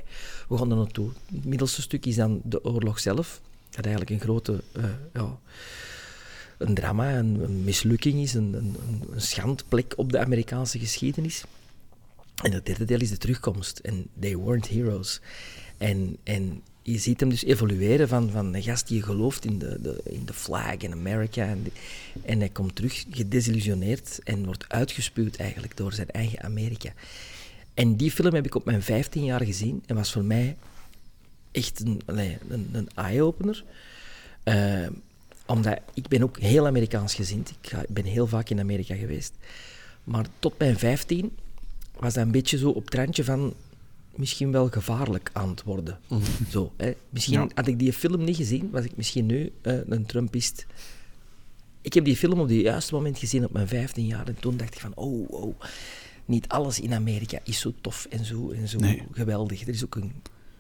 we gaan er naartoe. Het middelste stuk is dan de oorlog zelf. Dat eigenlijk een grote eh, ja, een drama, een, mislukking is, een, een, een- schandplek op de Amerikaanse geschiedenis. En het derde deel is de terugkomst. En they weren't heroes. En, en je ziet hem dus evolueren van, van een gast die gelooft in de, de, in de flag in Amerika. En, en hij komt terug gedesillusioneerd en wordt uitgespuwd eigenlijk door zijn eigen Amerika. En die film heb ik op mijn 15 jaar gezien en was voor mij echt een, een, eye-opener. Eh, omdat ik ben ook heel Amerikaans gezind. Ik, ga, ik ben heel vaak in Amerika geweest. Maar tot mijn 15 was dat een beetje zo op het randje van misschien wel gevaarlijk aan het worden. Zo, hè. Misschien Ja. had ik die film niet gezien, was ik misschien nu eh, een Trumpist. Ik heb die film op het juiste moment gezien op mijn 15 jaar en toen dacht ik van, oh, oh, niet alles in Amerika is zo tof en zo, en zo Nee. geweldig. Er is ook een,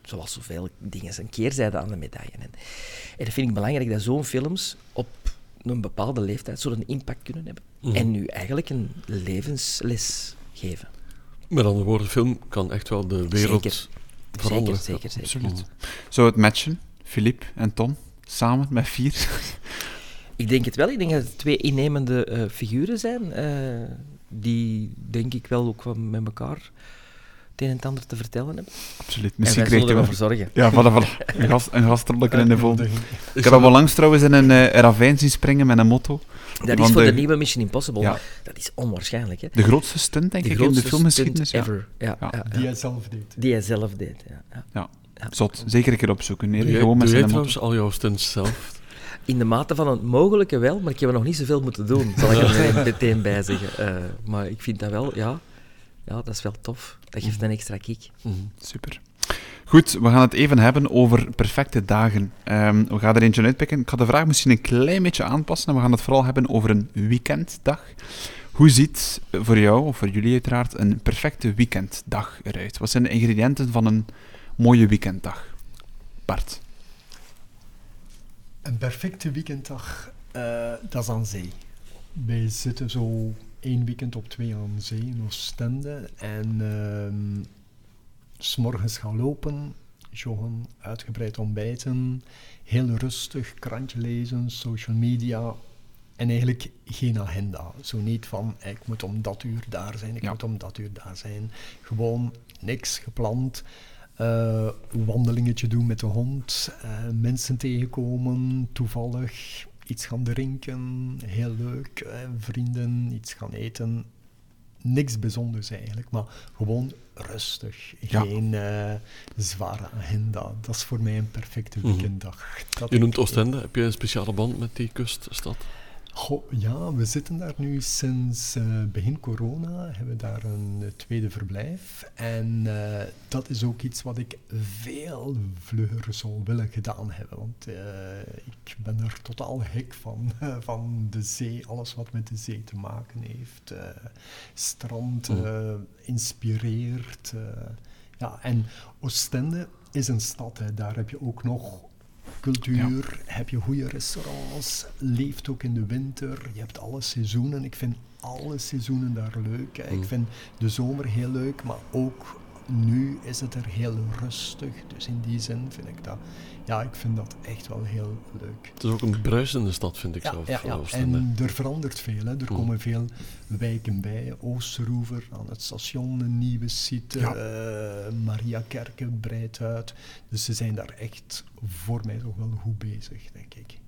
zoals zoveel dingen, een keerzijde aan de medaille. En, en dat vind ik belangrijk, dat zo'n films op een bepaalde leeftijd zo'n impact kunnen hebben. En nu eigenlijk een levensles geven. Met andere woorden, film kan echt wel de wereld Zeker. veranderen. Zeker, zeker, zeker. Absoluut. Zou het matchen, Philippe en Tom, samen met vier? Ik denk het wel. Ik denk dat het twee innemende eh, figuren zijn, eh, die denk ik wel ook van met elkaar het een en het ander te vertellen hebben. Absoluut. en Misschien wij krijgt zullen hij ervoor wel... zorgen. Ja, voilà, voilà. Een, gastrollen in de volgende. Ik heb wel langs trouwens in een eh, ravijn zien springen met een motto. Dat is voor de- de nieuwe Mission Impossible. Ja. Dat is onwaarschijnlijk. Hè? De grootste stunt, denk De ik, in de grootste filmgeschiedenis. ever. Ja, Ja. Die hij zelf deed. Die hij zelf deed. Ja, ja. Ja. Ja. Zot. Zeker een keer opzoeken. Nee, Doe gewoon met doe jij zijn motto. trouwens al jouw stunts zelf? In de mate van het mogelijke wel, maar ik heb er nog niet zoveel moeten doen, zal ik er meteen- meteen bij zeggen. Eh, maar ik vind dat wel, ja, ja, dat is wel tof. Dat geeft een extra kick. Mhm. Super. Goed, we gaan het even hebben over perfecte dagen. Ehm, we gaan er eentje uitpikken. Ik ga de vraag misschien een klein beetje aanpassen en we gaan het vooral hebben over een weekenddag. Hoe ziet voor jou, of voor jullie uiteraard, een perfecte weekenddag eruit? Wat zijn de ingrediënten van een mooie weekenddag? Bart. Een perfecte weekenddag, eh, dat is aan zee. Wij zitten zo één weekend op twee aan zee in Oostende. En ehm, s morgens gaan lopen, joggen, uitgebreid ontbijten, heel rustig, krantje lezen, social media. En eigenlijk geen agenda. Zo niet van, ik moet om dat uur daar zijn, ik Ja. moet om dat uur daar zijn. Gewoon niks gepland. Eh, wandelingetje doen met de hond, eh, mensen tegenkomen, toevallig iets gaan drinken, heel leuk, eh, vrienden, iets gaan eten. Niks bijzonders eigenlijk, maar gewoon rustig. Ja. Geen eh, zware agenda. Dat is voor mij een perfecte Mhm. weekenddag. Je noemt Oostende. Heb je een speciale band met die kuststad? Goh, ja, we zitten daar nu sinds eh, begin corona, hebben we daar een eh, tweede verblijf. En eh, dat is ook iets wat ik veel vlugger zou willen gedaan hebben. Want ik ben er totaal gek van, van de zee, alles wat met de zee te maken heeft. strand Mm. inspireert. ja, en Oostende is een stad, hè, daar heb je ook nog cultuur, heb je goede restaurants, leeft ook in de winter, je hebt alle seizoenen. Ik vind alle seizoenen daar leuk. hè. Mm. Ik vind de zomer heel leuk, maar ook nu is het er heel rustig. Dus in die zin vind ik dat, ja, ik vind dat echt wel heel leuk. Het is ook een bruisende stad, vind ik Ja, zelf. ja. En er verandert veel. Hè. Er Mm. komen veel wijken bij. Oosteroever aan het station, een nieuwe site. Ja. eh, Maria Kerken breidt uit. Dus ze zijn daar echt voor mij toch wel goed bezig, denk ik.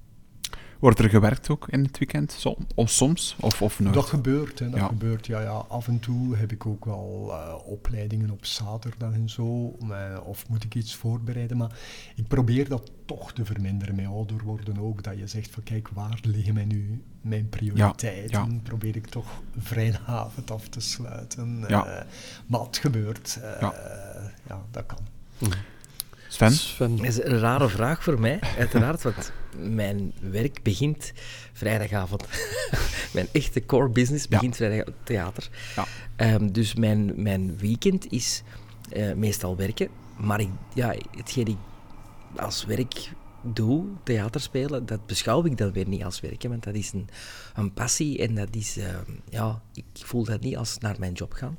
Wordt er gewerkt ook in het weekend? Som, of soms? Of, of nooit? Dat gebeurt, hè, dat Ja. gebeurt. Ja, ja. Af en toe heb ik ook wel eh, opleidingen op zaterdag en zo. eh, of moet ik iets voorbereiden. Maar ik probeer dat toch te verminderen. Met ouder worden ook. Dat je zegt van kijk, waar liggen mij nu mijn prioriteiten? ja. Probeer ik toch vrijdagavond af te sluiten. Ja. Eh, maar het gebeurt. eh, Ja. ja, dat kan. Mhm. Sven? Sven. Dat is een rare vraag voor mij, uiteraard, want mijn werk begint vrijdagavond. mijn echte core business Ja. begint vrijdag theater. Ja. Ehm, dus mijn, mijn weekend is eh, meestal werken, maar ik, ja, hetgeen ik als werk doe, theater spelen, dat beschouw ik dan weer niet als werken, want dat is een, een passie en dat is, ehm, ja, ik voel dat niet als naar mijn job gaan.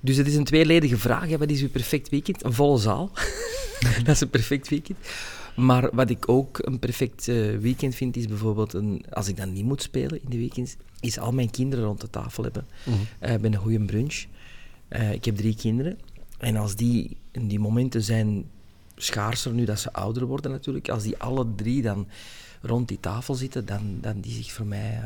Dus het is een tweeledige vraag. Hè. Wat is uw perfect weekend? Een volle zaal. dat is een perfect weekend. Maar wat ik ook een perfect eh, weekend vind, is bijvoorbeeld, een, als ik dan niet moet spelen in de weekends, is al mijn kinderen rond de tafel hebben. Eh, bij een goede brunch. Eh, ik heb drie kinderen. En als die in die momenten zijn schaarser nu dat ze ouder worden natuurlijk. Als die alle drie dan rond die tafel zitten, dan, dan die zich voor mij...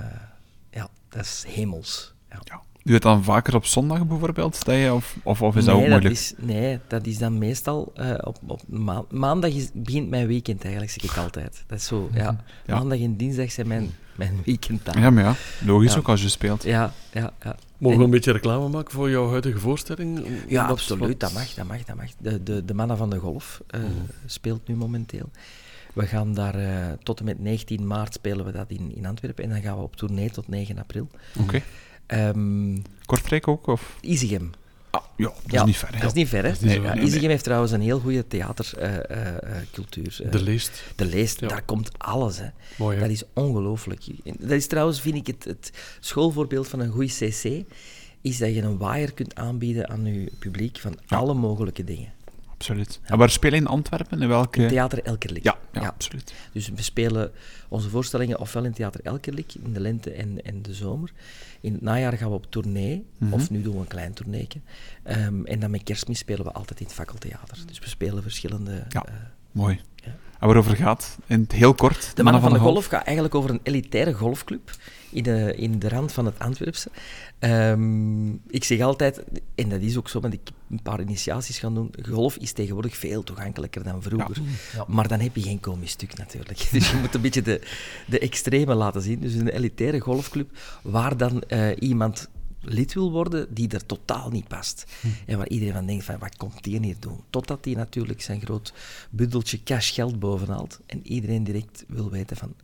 ja, dat is hemels. Ja. Ja. Doe je het dan vaker op zondag bijvoorbeeld? Dat je, of, of, of is dat ook nee, moeilijk? Dat is, nee, dat is dan meestal eh, op, op maan- maandag is, begint mijn weekend eigenlijk, zeg ik altijd. Dat is zo, ja. Ja. Maandag en dinsdag zijn mijn, mijn weekenddagen. Ja, maar ja, logisch Ja. ook als je speelt. Ja, ja, ja. Mogen we een beetje reclame maken voor jouw huidige voorstelling? Ja, absoluut. wat- Dat mag, dat mag, dat mag. De, de, de Mannen van de Golf eh, Mhm. speelt nu momenteel. We gaan daar eh, tot en met 19 maart spelen we dat in, in Antwerpen. En dan gaan we op tournee tot 9 april. Oké. Ehm Kortrijk ook? Of? Isegem. Ah, ja, dat is Ja, niet ver. hè. Dat is niet ver, hè? niet Ja, nee, nee. heeft trouwens een heel goede theatercultuur. De leest. de leest, Ja. daar komt alles. Hè. Mooi, hè? Dat is ongelooflijk. Dat is trouwens, vind ik, het, het schoolvoorbeeld van een goede CC, is dat je een waaier kunt aanbieden aan je publiek van alle mogelijke dingen. Absoluut. En waar speel je in Antwerpen? In welke... Theater Elkerlijk. Ja, ja, absoluut. Dus we spelen onze voorstellingen ofwel in Theater Elkerlijk, in de lente en, en de zomer. In het najaar gaan we op tournee, Mhm. of nu doen we een klein tourneetje. Ehm, en dan met kerstmis spelen we altijd in het fakkeltheater. Dus we spelen verschillende... Ja. eh, Mooi. Ja. En waarover gaat? In het heel kort. De Mannen van de Golf gaat eigenlijk over een elitaire golfclub in de, in de rand van het Antwerpse. Ehm, ik zeg altijd, en dat is ook zo, want ik heb een paar initiaties gaan doen, golf is tegenwoordig veel toegankelijker dan vroeger. Ja. Maar dan heb je geen komisch stuk natuurlijk. Dus je moet een beetje de, de extreme laten zien. Dus een elitaire golfclub waar dan eh, iemand lid wil worden die er totaal niet past. En waar iedereen van denkt van, wat komt die hier doen? Totdat hij natuurlijk zijn groot bundeltje cash geld bovenhaalt en iedereen direct wil weten van,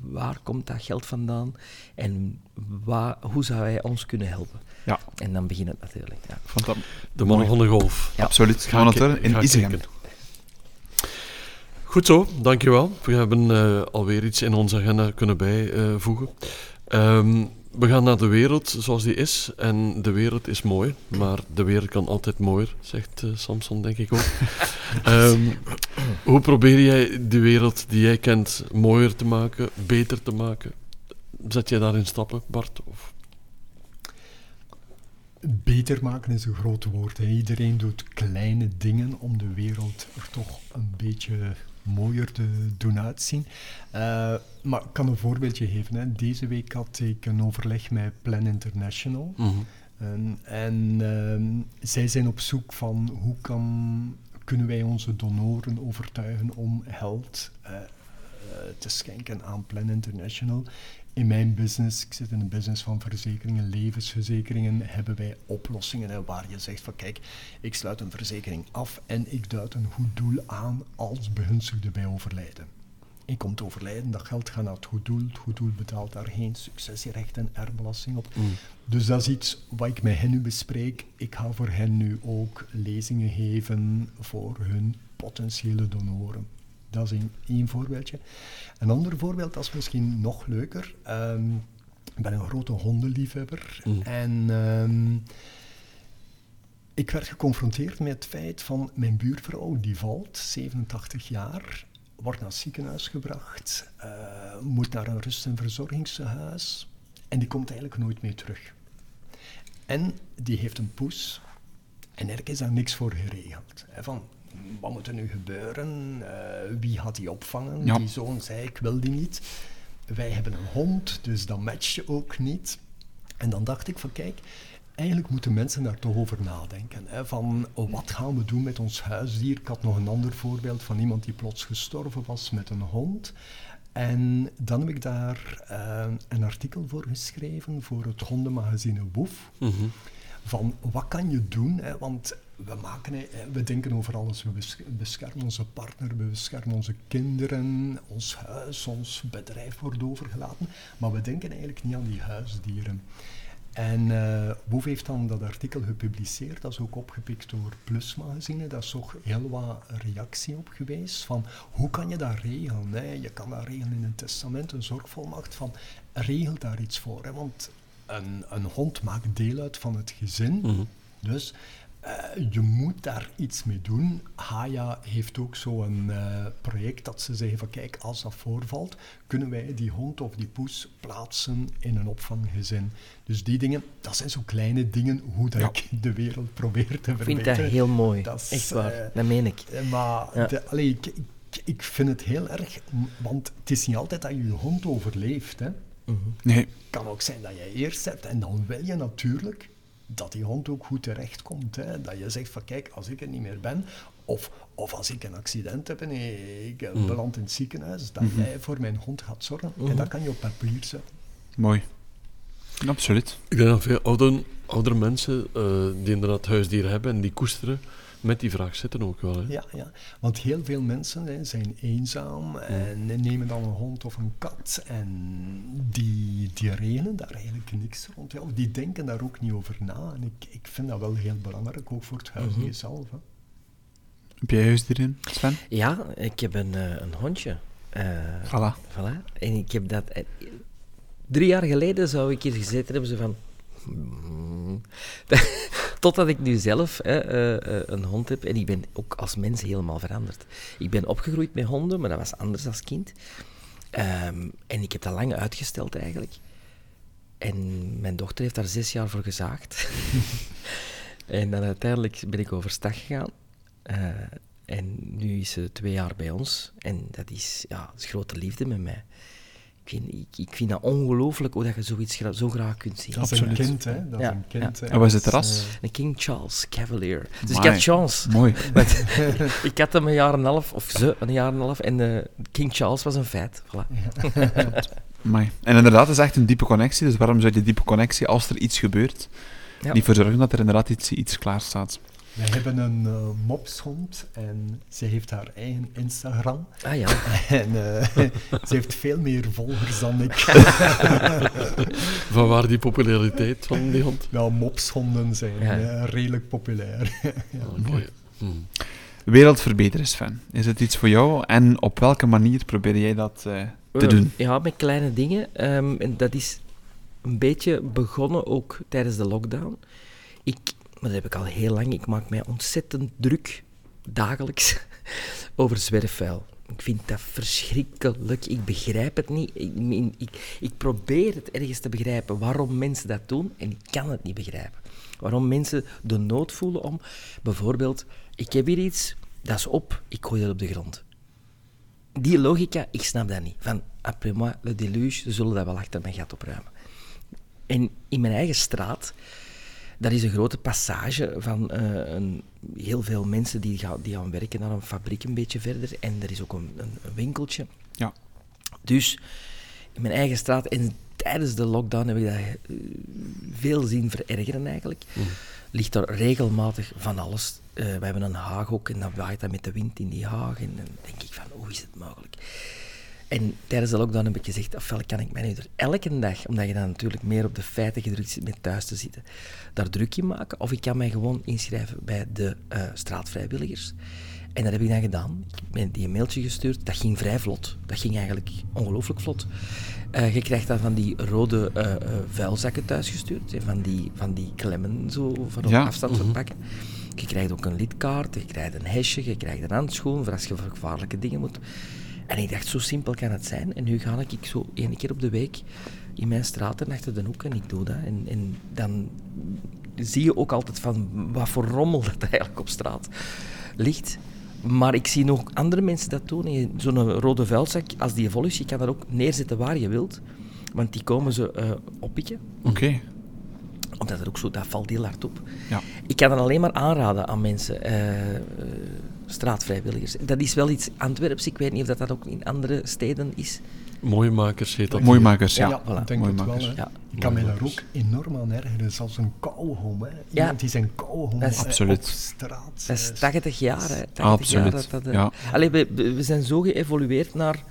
waar komt dat geld vandaan en waar, hoe zou hij ons kunnen helpen? Ja, En dan begint het natuurlijk. Ja. vond dat... De mannen van de golf. Ja. Absoluut. Gaan we ik- in Isegem. Goed zo, dankjewel. We hebben eh, alweer iets in onze agenda kunnen bijvoegen. Ehm, we gaan naar de wereld zoals die is. En de wereld is mooi, maar de wereld kan altijd mooier, zegt eh, Samson, denk ik ook. Ehm, hoe probeer jij de wereld die jij kent mooier te maken, beter te maken? Zet jij daarin stappen, Bart? Of? Beter maken is een groot woord. Hè. Iedereen doet kleine dingen om de wereld er toch een beetje mooier te doen uitzien. Eh, maar ik kan een voorbeeldje geven. Hè. Deze week had ik een overleg met Plan International. Mhm. En, en ehm, zij zijn op zoek van hoe kan, kunnen wij onze donoren overtuigen om geld eh, te schenken aan Plan International. In mijn business, ik zit in een business van verzekeringen, levensverzekeringen, hebben wij oplossingen hè, waar je zegt van kijk, ik sluit een verzekering af en ik duid een goed doel aan als begunstigde bij overlijden. Ik kom te overlijden, dat geld gaat naar het goed doel. Het goed doel betaalt daar geen successierecht en erfbelasting op. Mm. Dus dat is iets wat ik met hen nu bespreek. Ik ga voor hen nu ook lezingen geven voor hun potentiële donoren. Dat is één, één voorbeeldje. Een ander voorbeeld, dat is misschien nog leuker. Ehm, ik ben een grote hondenliefhebber. Mm. En ehm, ik werd geconfronteerd met het feit van mijn buurvrouw, die valt, 87 jaar, wordt naar het ziekenhuis gebracht, eh, moet naar een rust- en verzorgingshuis en die komt eigenlijk nooit meer terug. En die heeft een poes en er is daar niks voor geregeld. Hè, van, wat moet er nu gebeuren? Eh, wie gaat die opvangen? Ja. Die zoon zei, ik wil die niet. Wij hebben een hond, dus dat matcht je ook niet. En dan dacht ik van, kijk, eigenlijk moeten mensen daar toch over nadenken. Hè, van, oh, wat gaan we doen met ons huisdier? Ik had nog een ander voorbeeld van iemand die plots gestorven was met een hond. En dan heb ik daar eh, een artikel voor geschreven voor het hondenmagazine Woef Mhm. van wat kan je doen? Hè? Want we, maken, we denken over alles. We bes- beschermen onze partner, we beschermen onze kinderen, ons huis, ons bedrijf wordt overgelaten. Maar we denken eigenlijk niet aan die huisdieren. En Woef heeft dan dat artikel gepubliceerd, dat is ook opgepikt door Plus Magazine. Daar is toch heel wat reactie op geweest van hoe kan je dat regelen? Hè? Je kan dat regelen in een testament, een zorgvolmacht, van regel daar iets voor. Hè? Want een, een hond maakt deel uit van het gezin. Mhm. Dus Eh, je moet daar iets mee doen. Haya heeft ook zo'n uh, project dat ze zeggen van kijk, als dat voorvalt, kunnen wij die hond of die poes plaatsen in een opvanggezin. Dus die dingen, dat zijn zo kleine dingen hoe dat ik de wereld probeer te verbeteren. Ik vind dat heel mooi, dat is, echt waar, uh, dat meen ik. Maar ja. de, allee, ik, ik, ik, vind het heel erg, want het is niet altijd dat je je hond overleeft. Hè. Mm -hmm. Nee. Het kan ook zijn dat je eerst hebt en dan wil je natuurlijk dat die hond ook goed terechtkomt. Hè. Dat je zegt van kijk, als ik er niet meer ben, of, of als ik een accident heb en ik mm. beland in het ziekenhuis, dat mm -hmm. jij voor mijn hond gaat zorgen. Mm -hmm. En dat kan je op papier zetten. Mooi. Absoluut. Ik denk dat veel oude, oudere mensen uh, die inderdaad huisdieren hebben en die koesteren, met die vraag zitten ook wel. Hè? Ja, ja, want heel veel mensen hè, zijn eenzaam en nemen dan een hond of een kat en die, die regelen daar eigenlijk niks rond. Ja, of die denken daar ook niet over na. En ik, ik vind dat wel heel belangrijk, ook voor het huisdier mm -hmm. zelf. Hè. Heb jij huisdieren, Sven? Ja, ik heb een, uh, een hondje. Uh, voilà. voilà. En ik heb dat... Uh, drie jaar geleden zou ik hier gezeten hebben, ze van... Mm, Totdat ik nu zelf hè, uh, uh, een hond heb. En ik ben ook als mens helemaal veranderd. Ik ben opgegroeid met honden, maar dat was anders als kind. Um, en ik heb dat lang uitgesteld eigenlijk. En mijn dochter heeft daar zes jaar voor gezaagd. en dan uiteindelijk ben ik overstag gegaan. Uh, en nu is ze twee jaar bij ons. En dat is, ja, dat is grote liefde met mij. Ik vind, ik, ik vind dat ongelooflijk hoe dat je zoiets gra zo graag kunt zien. Dat is een kind, hè? Dat ja, is een kind. Ja. En wat is het ras? Uh, een King Charles Cavalier. Dus Amai. ik had chance. Mooi. ik had hem een jaar en een half, of ze een jaar en een half, en uh, King Charles was een feit. Voilà. Amai. En inderdaad, het is echt een diepe connectie. Dus waarom zou je die diepe connectie, als er iets gebeurt, ja. niet voor zorgen dat er inderdaad iets, iets klaar staat? We hebben een uh, mopshond en ze heeft haar eigen Instagram. Ah ja. En uh, ze heeft veel meer volgers dan ik. van waar die populariteit van die hond? Nou, mopshonden zijn ja. uh, redelijk populair. ja. oh, mooi. Hmm. Verbeteren, Sven. Is het iets voor jou? En op welke manier probeer jij dat te doen? Ja, met kleine dingen. Um, en dat is een beetje begonnen ook tijdens de lockdown. Ik maar dat heb ik al heel lang. Ik maak mij ontzettend druk, dagelijks, over zwerfvuil. Ik vind dat verschrikkelijk. Ik begrijp het niet. Ik, ik, probeer het ergens te begrijpen waarom mensen dat doen en ik kan het niet begrijpen. Waarom mensen de nood voelen om, bijvoorbeeld, ik heb hier iets, dat is op, ik gooi dat op de grond. Die logica, ik snap dat niet. Van, après moi, le déluge, ze zullen dat wel achter mijn gat opruimen. En in mijn eigen straat dat is een grote passage van uh, een, heel veel mensen die gaan, die gaan werken naar een fabriek een beetje verder. En er is ook een, een, een winkeltje. Ja. Dus in mijn eigen straat, en tijdens de lockdown heb ik dat uh, veel zien verergeren eigenlijk. Mm. Ligt er regelmatig van alles. Uh, we hebben een haag ook en dan waait dat met de wind in die haag. En dan denk ik van, hoe is het mogelijk? En tijdens de lockdown heb ik gezegd, ofwel kan ik mij nu er elke dag, omdat je dan natuurlijk meer op de feiten gedrukt zit met thuis te zitten, daar druk in maken. Of ik kan mij gewoon inschrijven bij de uh, straatvrijwilligers. En dat heb ik dan gedaan. Ik heb die een mailtje gestuurd. Dat ging vrij vlot. Dat ging eigenlijk ongelooflijk vlot. Uh, je krijgt dan van die rode uh, uh, vuilzakken thuisgestuurd. Van die, van die klemmen zo van op ja. afstand mm -hmm. verpakken. Je krijgt ook een lidkaart, je krijgt een hesje, je krijgt een handschoen voor als je voor gevaarlijke dingen moet. En ik dacht, zo simpel kan het zijn. En nu ga ik zo één keer op de week in mijn straat en achter de hoek en ik doe dat. En, en dan zie je ook altijd van wat voor rommel dat eigenlijk op straat ligt. Maar ik zie nog andere mensen dat doen. Zo'n rode vuilzak, als die vol is, je kan dat ook neerzetten waar je wilt. Want die komen ze uh, oppikken. Oké. Okay. Omdat het ook zo, dat valt heel hard op. Ja. Ik kan dat alleen maar aanraden aan mensen. Uh, uh, straatvrijwilligers. Dat is wel iets Antwerps. Ik weet niet of dat, dat ook in andere steden is. Mooimakers heet dat. Mooimakers, ja. ja, voilà. denk het wel. Ja. Ik kan mij daar ook enorm aan ergeren, zoals een kauwgom. Hè. Ja. die zijn absoluut. op straat. Dat is 80 jaar. Hè. 80 absoluut. Jaar dat dat, ja. Allee, we, we zijn zo geëvolueerd naar...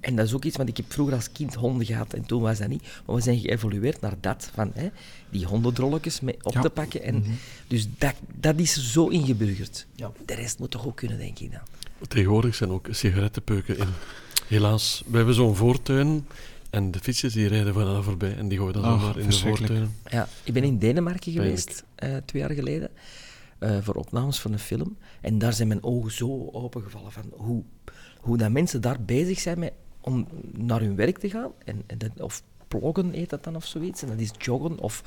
En dat is ook iets, want ik heb vroeger als kind honden gehad en toen was dat niet. Maar we zijn geëvolueerd naar dat, van hè, die hondendrolletjes mee op Ja. te pakken. En, Mhm. Dus dat, dat is zo ingeburgerd. Ja. De rest moet toch ook kunnen, denk ik dan. Tegenwoordig zijn ook sigarettenpeuken in. Helaas, we hebben zo'n voortuin en de fietsers die rijden van daar voorbij en die gooien dan Ach, zomaar in de voortuin. Ja, ik ben in Denemarken geweest, eh, twee jaar geleden. eh, voor opnames van een film. En daar zijn mijn ogen zo opengevallen van hoe, hoe dat mensen daar bezig zijn met, om naar hun werk te gaan. En, en dat, of ploggen heet dat dan of zoiets. En dat is joggen. Of,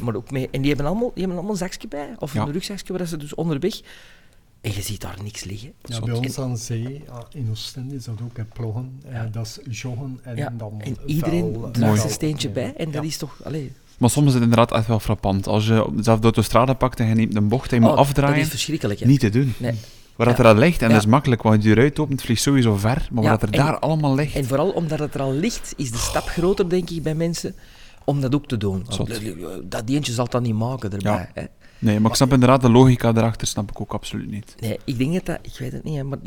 maar ook mee, en die hebben allemaal, die hebben allemaal een zakje bij. Of Ja. een rugzakje waar ze dus onderweg... En je ziet daar niks liggen. Ja, bij ons aan zee, ah, in Oostende, is dat ook, hè, ploggen. Eh, Ja. dat is joggen en ja, dan en vuil, iedereen eh, draagt zijn steentje ja. bij. En dat Ja. is toch... Allee, Maar soms is het inderdaad echt wel frappant. Als je op dezelfde autostrade pakt en je neemt een bocht en je moet oh, afdraaien, Dat is verschrikkelijk, hè. niet te doen. Nee. Waar dat Ja. er al ligt, en Ja. dat is makkelijk, want je eruit opent, vliegt sowieso ver, maar Ja, wat er en- daar allemaal ligt... En vooral omdat het er al ligt, is de stap groter, denk ik, bij mensen om dat ook te doen. Zot. Dat eentje zal dat niet maken erbij. Ja. Hè? Nee, maar ik snap inderdaad de logica daarachter, snap ik ook absoluut niet. Nee, ik denk dat dat... Ik weet het niet, hè, maar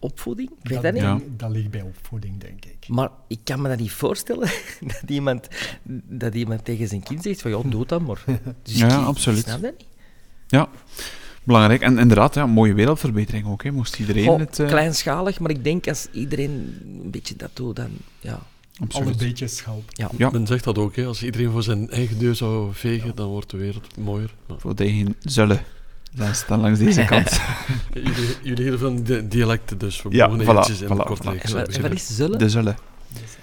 opvoeding? Ik weet dat niet. Ja. dat ligt bij opvoeding, denk ik. Maar ik kan me dat niet voorstellen, dat iemand, dat iemand tegen zijn kind zegt van, ja, doe dat maar. Dus Ja, ik- absoluut. Ik snap dat niet. Ja, belangrijk. En inderdaad, ja, mooie wereldverbetering ook. Hè. Moest iedereen Goh, het... eh, Kleinschalig, maar ik denk als iedereen een beetje dat doet, dan... Ja, Alle absoluut. beetjes helpen. ja. Ja. Men zegt dat ook, hè. als iedereen voor zijn eigen deur zou vegen, dan wordt de wereld mooier. Maar Voor de eigen zullen. Dat staan langs deze kant. jullie, jullie hebben van di- dialecten, dus we Ja, voilà, eventjes in voilà, de kortreeks voilà. En eh, wat, en wat is zullen? De zullen.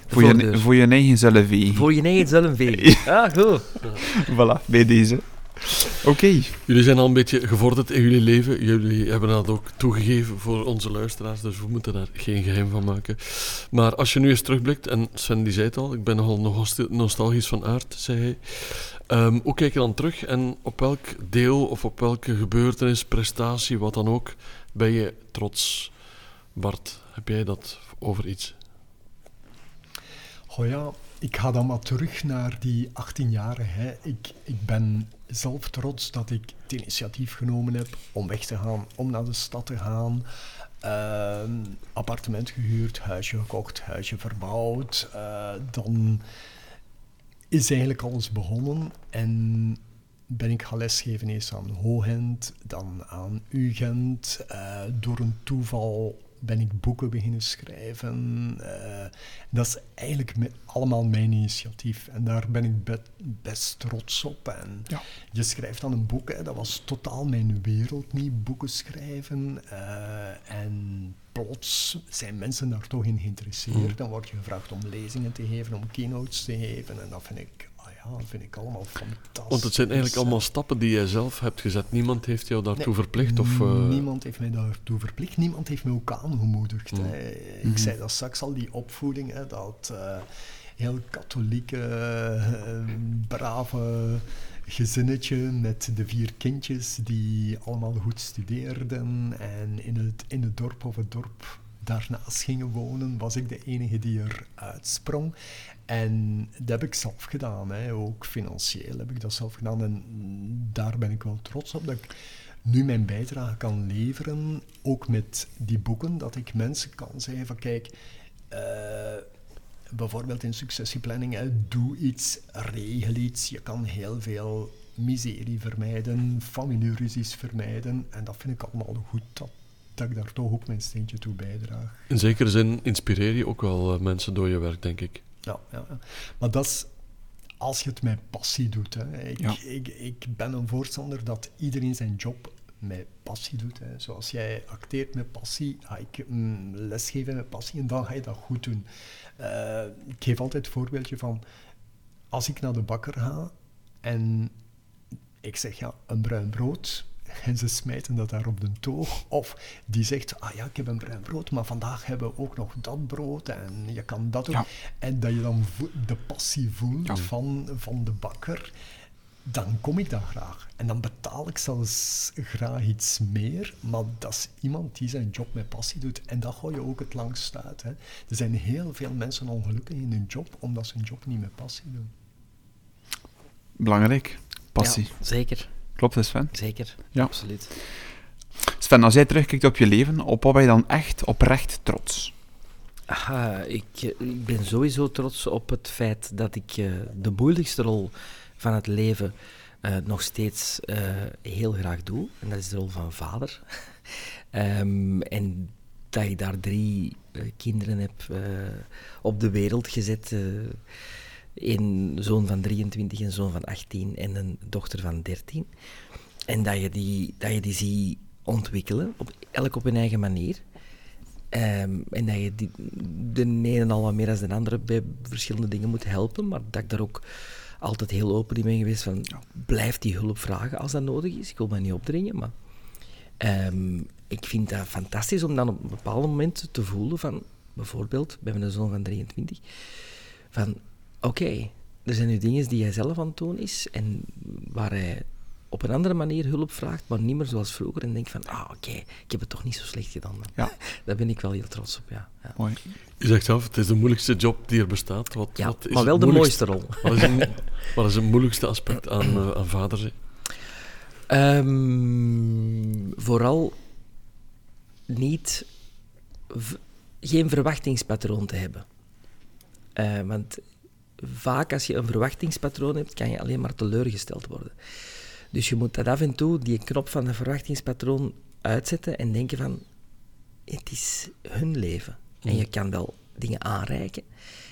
Voor je, voor je eigen zullen vegen. Voor je eigen zullen vegen. Ah, goed. Voilà, bij deze. Oké. Jullie zijn al een beetje gevorderd in jullie leven. Jullie hebben dat ook toegegeven voor onze luisteraars, dus we moeten daar geen geheim van maken. Maar als je nu eens terugblikt, en Sven die zei het al, ik ben nogal nost- nostalgisch van aard, zei hij. Ehm, hoe kijk je dan terug en op welk deel of op welke gebeurtenis, prestatie, wat dan ook, ben je trots? Bart, heb jij dat over iets? Oh ja, ik ga dan maar terug naar die 18 jaren. Hè. Ik, ik ben zelf trots dat ik het initiatief genomen heb om weg te gaan, om naar de stad te gaan. Ehm, appartement gehuurd, huisje gekocht, huisje verbouwd. Eh, dan is eigenlijk alles begonnen en ben ik gaan lesgeven eerst aan Hoogent, dan aan UGent. Eh, door een toeval ben ik boeken beginnen schrijven. Eh, dat is eigenlijk me- allemaal mijn initiatief. En daar ben ik be- best trots op. En Ja. Je schrijft dan een boek, hè, dat was totaal mijn wereld niet, boeken schrijven. Eh, en plots zijn mensen daar toch in geïnteresseerd. Mhm. Dan word je gevraagd om lezingen te geven, om keynotes te geven. En dat vind ik, ja, dat vind ik allemaal fantastisch. Want het zijn eigenlijk allemaal stappen die jij zelf hebt gezet. Niemand heeft jou daartoe Nee, verplicht? Of, eh, Niemand heeft mij daartoe verplicht, niemand heeft mij ook aangemoedigd. Mm. Ik zei dat straks al, die opvoeding, hè, dat eh, heel katholieke, eh, brave gezinnetje met de vier kindjes die allemaal goed studeerden en in het, in het dorp of het dorp daarnaast gingen wonen, was ik de enige die er uitsprong. En dat heb ik zelf gedaan, hè. ook financieel heb ik dat zelf gedaan. En daar ben ik wel trots op dat ik nu mijn bijdrage kan leveren, ook met die boeken, dat ik mensen kan zeggen van kijk, eh, bijvoorbeeld in successieplanning, doe iets, regel iets, je kan heel veel miserie vermijden, familieruzies vermijden en dat vind ik allemaal goed, dat, dat ik daar toch ook mijn steentje toe bijdraag. In zekere zin inspireer je ook wel eh, mensen door je werk, denk ik. Ja, ja, maar dat is als je het met passie doet. Hè. Ik, Ja. ik, ik ben een voorstander dat iedereen zijn job met passie doet. Hè. Zoals jij acteert met passie, ga ik mm, lesgeven met passie en dan ga je dat goed doen. Eh, ik geef altijd het voorbeeldje van als ik naar de bakker ga en ik zeg ja, een bruin brood. En ze smijten dat daar op de toog. Of die zegt, ah ja, ik heb een bruin brood, maar vandaag hebben we ook nog dat brood en je kan dat ook. Ja. En dat je dan de passie voelt Ja. van, van de bakker, dan kom ik daar graag. En dan betaal ik zelfs graag iets meer, maar dat is iemand die zijn job met passie doet. En dat gooi je ook het langst uit. Hè. Er zijn heel veel mensen ongelukkig in hun job, omdat ze hun job niet met passie doen. Belangrijk. Passie. Ja, zeker, Klopt, hè, Sven? zeker. Ja. Absoluut. Sven, als jij terugkijkt op je leven, op wat ben je dan echt oprecht trots? Aha, ik, ik ben sowieso trots op het feit dat ik eh, de moeilijkste rol van het leven eh, nog steeds eh, heel graag doe. En dat is de rol van vader. Ehm, en dat ik daar drie kinderen heb op de wereld gezet. Een zoon van 23, een zoon van 18 en een dochter van 13. En dat je die, dat je die ziet ontwikkelen, op, elk op hun eigen manier. Ehm, en dat je die, de ene al wat meer dan de andere bij verschillende dingen moet helpen, maar dat ik daar ook altijd heel open in ben geweest van, blijf die hulp vragen als dat nodig is. Ik wil mij niet opdringen, maar ehm, ik vind dat fantastisch om dan op een bepaald moment te voelen van, bijvoorbeeld, bij mijn zoon van 23, van, oké, er zijn nu dingen die hij zelf aan het doen is en waar hij op een andere manier hulp vraagt, maar niet meer zoals vroeger. En denk van, ah oké, ik heb het toch niet zo slecht gedaan. Ja. Daar ben ik wel heel trots op, ja. ja. Mooi. Je zegt zelf, het is de moeilijkste job die er bestaat. Wat, Ja, wat is maar wel het de moeilijkste- mooiste rol. Wat is, een, wat is het moeilijkste aspect aan, eh, aan vader zijn? Ehm, vooral niet, v- geen verwachtingspatroon te hebben. Eh, want vaak als je een verwachtingspatroon hebt, kan je alleen maar teleurgesteld worden. Dus je moet dat af en toe, die knop van het verwachtingspatroon, uitzetten en denken van, het is hun leven. En je kan wel dingen aanreiken,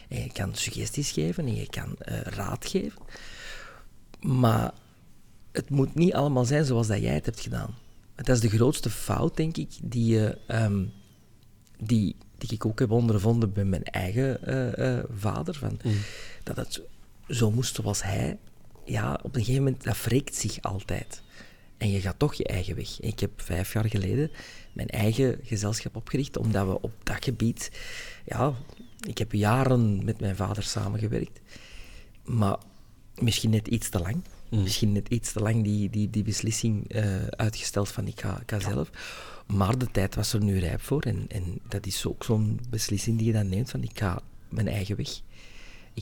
en je kan suggesties geven, en je kan eh, raad geven. Maar het moet niet allemaal zijn zoals dat jij het hebt gedaan. Dat is de grootste fout, denk ik, die, je, ehm, die, die ik ook heb ondervonden bij mijn eigen eh, eh, vader. Van, Dat het zo moest zoals hij. Ja, op een gegeven moment, dat wreekt zich altijd. En je gaat toch je eigen weg. Ik heb vijf jaar geleden mijn eigen gezelschap opgericht, omdat we op dat gebied... Ja, ik heb jaren met mijn vader samengewerkt. Maar misschien net iets te lang. Misschien net iets te lang die, die, die beslissing eh, uitgesteld van ik ga, ik ga zelf. Maar de tijd was er nu rijp voor. En, en dat is ook zo'n beslissing die je dan neemt van ik ga mijn eigen weg.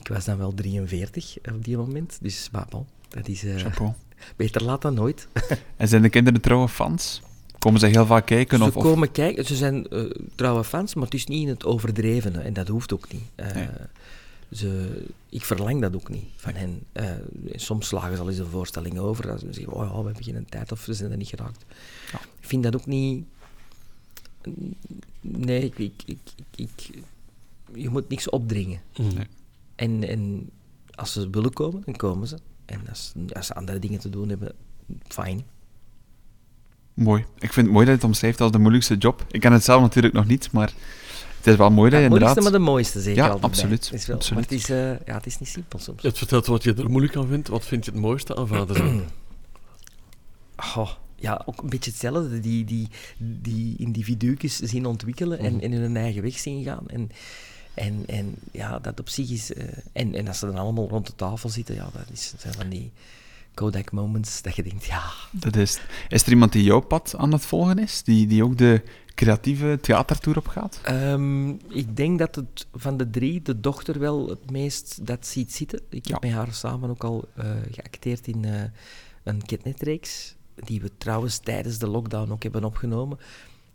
Ik was dan wel 43 op die moment. Dus maar bon, dat is... eh, Chapeau. beter laat dan nooit. En zijn de kinderen trouwe fans? Komen ze heel vaak kijken? Ze Of, of- komen kijken, ze zijn eh, trouwe fans, maar het is niet in het overdrevene en dat hoeft ook niet. Eh, Nee. ze, ik verlang dat ook niet van hen. Eh, soms slagen ze al eens een voorstelling over. Als Ze zeggen, oh ja, we hebben geen tijd of we zijn er niet geraakt. Ja. Ik vind dat ook niet... Nee, ik, ik, ik, ik, ik- je moet niks opdringen. Nee. En, en als ze willen komen, dan komen ze. En als, als ze andere dingen te doen hebben, fijn. Mooi. Ik vind het mooi dat je het omschrijft als de moeilijkste job. Ik ken het zelf natuurlijk nog niet, maar het is wel mooi dat je het moeilijkste, inderdaad... maar de mooiste zeker Ja, absoluut, Het is wel, absoluut. Maar het is, eh, ja, het is niet simpel soms. Je hebt verteld wat je er moeilijk aan vindt. Wat vind je het mooiste aan vader zijn? Goh, ja, ook een beetje hetzelfde. Die, die, die zien ontwikkelen en in hun eigen weg zien gaan. En, en, en ja, dat op zich is... eh, en, en als ze dan allemaal rond de tafel zitten, ja, dat is, zijn van die Kodak moments dat je denkt, ja... Dat is, is er iemand die jouw pad aan het volgen is? Die, die ook de creatieve theatertour op gaat? Ehm, ik denk dat het van de drie de dochter wel het meest dat ziet zitten. Ik Ja. heb met haar samen ook al eh, geacteerd in eh, een ketnetreeks, die we trouwens tijdens de lockdown ook hebben opgenomen.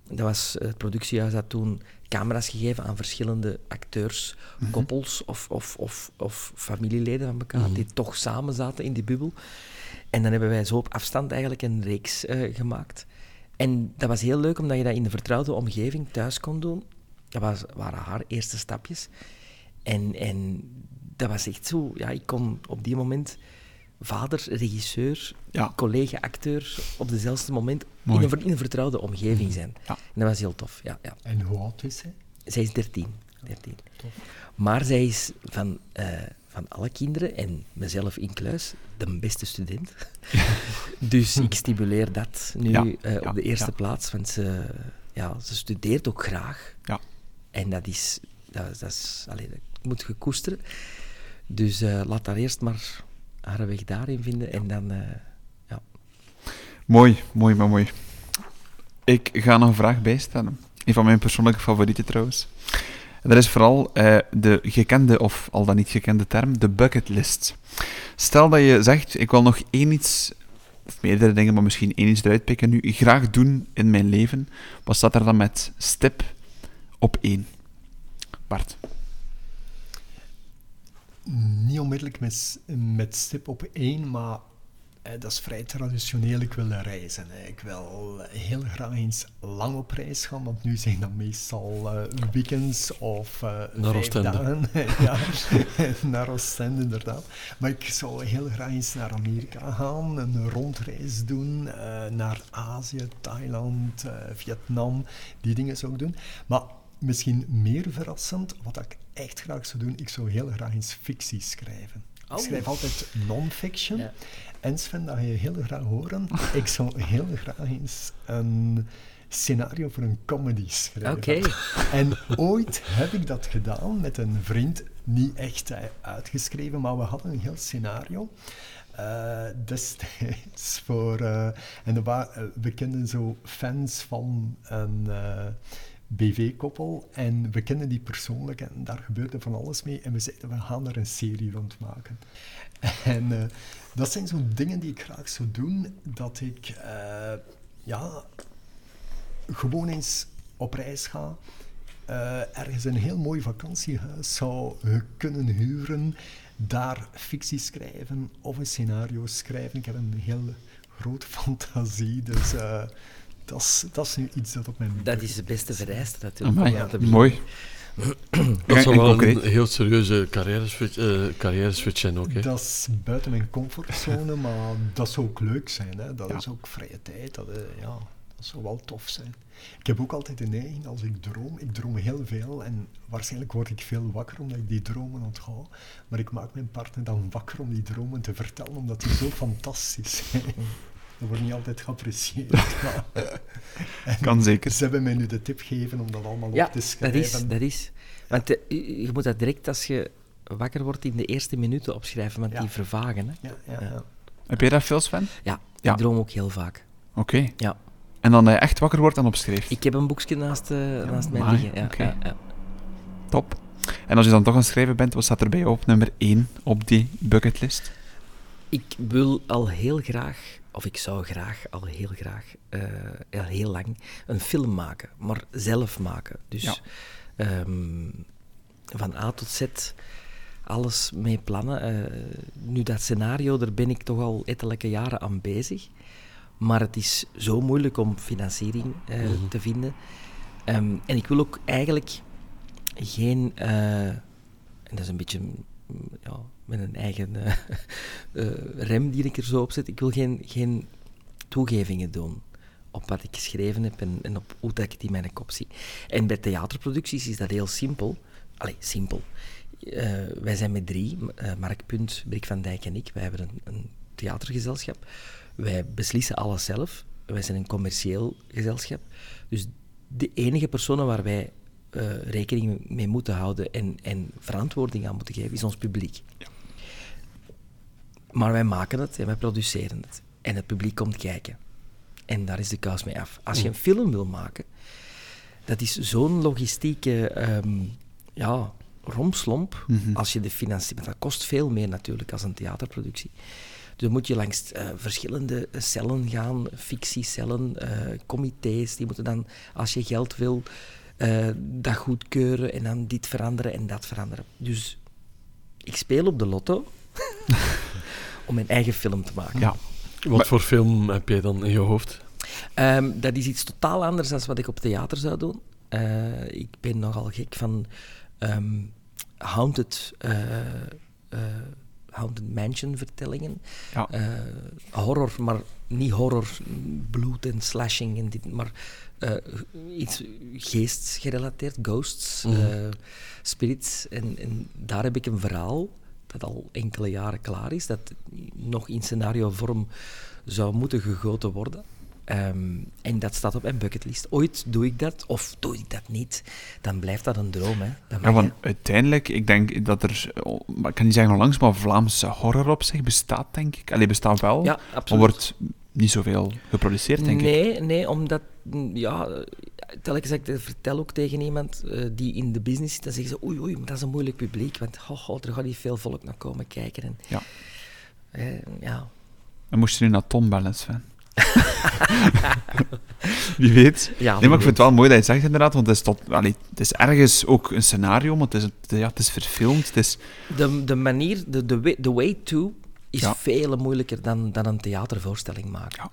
Dat was, het productiehuis had toen camera's gegeven aan verschillende acteurs, koppels of, of, of, of familieleden van elkaar, die toch samen zaten in die bubbel. En dan hebben wij zo op afstand eigenlijk een reeks eh, gemaakt. En dat was heel leuk, omdat je dat in de vertrouwde omgeving thuis kon doen. Dat was, waren haar eerste stapjes. En, en dat was echt zo... Ja, ik kon op die moment vader, regisseur, Ja. collega, acteur op dezelfde moment in een, ver- in een vertrouwde omgeving zijn. Ja. En dat was heel tof, ja. ja. En hoe oud is hij? Zij is 13. 13. Tof. Maar zij is van, eh, van alle kinderen, en mezelf in kluis, de beste student. dus ik stimuleer dat nu Ja, eh, ja, op de eerste ja. plaats, want ze, ja, ze studeert ook graag. Ja. En dat is... Dat, dat is allee, dat moet je koesteren. Dus eh, laat haar eerst maar haar weg daarin vinden en dan... eh, ja. Mooi, mooi, maar mooi. Ik ga nog een vraag bijstellen. Een van mijn persoonlijke favorieten trouwens. En dat is vooral eh, de gekende, of al dan niet gekende term, de bucketlist. Stel dat je zegt, ik wil nog één iets, of meerdere dingen, maar misschien één iets eruit pikken nu, graag doen in mijn leven. Wat staat er dan met stip op één? Bart. Niet onmiddellijk met, met stip op één, maar eh, dat is vrij traditioneel. Ik wil reizen. Hè. Ik wil heel graag eens lang op reis gaan, want nu zijn dat meestal uh, weekends of uh, naar vijf Oostende. dagen. ja, naar Oostende inderdaad. Maar ik zou heel graag eens naar Amerika gaan, een rondreis doen, uh, naar Azië, Thailand, Vietnam. Die dingen zou ik doen. Maar misschien meer verrassend, wat ik echt graag zou doen, ik zou heel graag eens fictie schrijven. Ik schrijf altijd non-fiction. Ja. En Sven, dat ga je heel graag horen. ik zou heel graag eens een scenario voor een comedy schrijven. Oké. En ooit heb ik dat gedaan met een vriend. Niet echt uitgeschreven, maar we hadden een heel scenario. Uh, destijds voor... Uh, en uh, we kenden zo fans van een BV-koppel en we kennen die persoonlijk en daar gebeurde van alles mee en we zeiden we gaan er een serie rond maken. En uh, dat zijn zo dingen die ik graag zou doen, dat ik uh, ja, gewoon eens op reis ga, uh, ergens een heel mooi vakantiehuis zou kunnen huren, daar fictie schrijven of een scenario schrijven. Ik heb een heel grote fantasie, dus dat is, dat is nu iets dat op mijn Dat is de beste vereiste natuurlijk. Amai, ja, mooi. dat zou wel een heel serieuze carrière-switch, uh, carrière zijn ook. Hè? Dat is buiten mijn comfortzone, maar dat zou ook leuk zijn. Hè? Dat ja. is ook vrije tijd. Dat, uh, ja, dat zou wel tof zijn. Ik heb ook altijd de neiging, als ik droom, ik droom heel veel en waarschijnlijk word ik veel wakker omdat ik die dromen onthoud. Maar ik maak mijn partner dan wakker om die dromen te vertellen, omdat die zo fantastisch zijn. Dat wordt niet altijd geapprecieerd. kan zeker. Ze hebben mij nu de tip gegeven om dat allemaal ja, op te schrijven. dat is, dat is. Want uh, je moet dat direct als je wakker wordt in de eerste minuten opschrijven, want ja. die vervagen. Hè? Ja, ja, ja. Heb jij dat veel, Sven? Ja, ik droom ook heel vaak. Oké. Okay. Ja. En dan uh, echt wakker wordt en opschrijft? Ik heb een boekje naast, uh, naast mij liggen. Ja, okay. Top. En als je dan toch aan het schrijven bent, wat staat er bij jou op nummer 1 op die bucketlist? Ik wil al heel graag of ik zou graag, al heel graag, uh, al heel lang, een film maken, maar zelf maken. Dus ja. um, van A tot Z alles mee plannen. Uh, nu, dat scenario, daar ben ik toch al ettelijke jaren aan bezig. Maar het is zo moeilijk om financiering uh, mm -hmm. te vinden. Um, en ik wil ook eigenlijk geen, en dat is een beetje ja, met een eigen uh, uh, rem die ik er zo op zet. Ik wil geen, geen toegevingen doen op wat ik geschreven heb en, en op hoe dat ik het in mijn kop zie. En bij theaterproducties is dat heel simpel. Allee, simpel. Uh, wij zijn met drie, Mark Punt, Brik van Dijk en ik. Wij hebben een, een theatergezelschap. Wij beslissen alles zelf. Wij zijn een commercieel gezelschap. Dus de enige personen waar wij rekening mee moeten houden en, en verantwoording aan moeten geven, is ons publiek. Ja. Maar wij maken het en wij produceren het. En het publiek komt kijken. En daar is de kous mee af. Als je een film wil maken, dat is zo'n logistieke um, ja, romslomp. Mm -hmm. Als je de financiën... Dat kost veel meer natuurlijk als een theaterproductie. Dus moet je langs uh, verschillende cellen gaan, fictiecellen, uh, comité's. Die moeten dan, als je geld wil, uh, dat goedkeuren en dan dit veranderen en dat veranderen. Dus ik speel op de lotto om mijn eigen film te maken. Ja. Wat maar, voor film heb jij dan in je hoofd? Um, dat is iets totaal anders dan wat ik op theater zou doen. Uh, ik ben nogal gek van um, haunted, uh, haunted mansion vertellingen. Ja. horror, maar niet horror, bloed en slashing en dit, maar uh, iets geestgerelateerd, ghosts, mm. uh, spirits. En, en, daar heb ik een verhaal dat al enkele jaren klaar is, dat nog in scenario-vorm zou moeten gegoten worden. Um, en dat staat op mijn bucketlist. Ooit doe ik dat, of doe ik dat niet, dan blijft dat een droom. Hè. Ja, want uiteindelijk, ik denk dat er, ik kan niet zeggen langs, maar Vlaamse horror op zich bestaat, denk ik. Allee, bestaat wel, ja, maar wordt niet zoveel geproduceerd, denk nee, ik. Nee, omdat, ja, telkens ik dat vertel ook tegen iemand uh, die in de business zit, dan zeggen ze, oei, oei, maar dat is een moeilijk publiek, want oh, oh, er gaat niet veel volk naar komen kijken. En, ja. Uh, ja. Dan moest je nu naar Tom bellen, Sven. Wie weet. Ja, nee, maar ik vind het wel mooi dat je het zegt, inderdaad, want het is, tot, allee, het is ergens ook een scenario, maar het is, ja, het is verfilmd. Het is... De, de manier, de, de, way, to is Ja. veel moeilijker dan, dan een theatervoorstelling maken. Ja.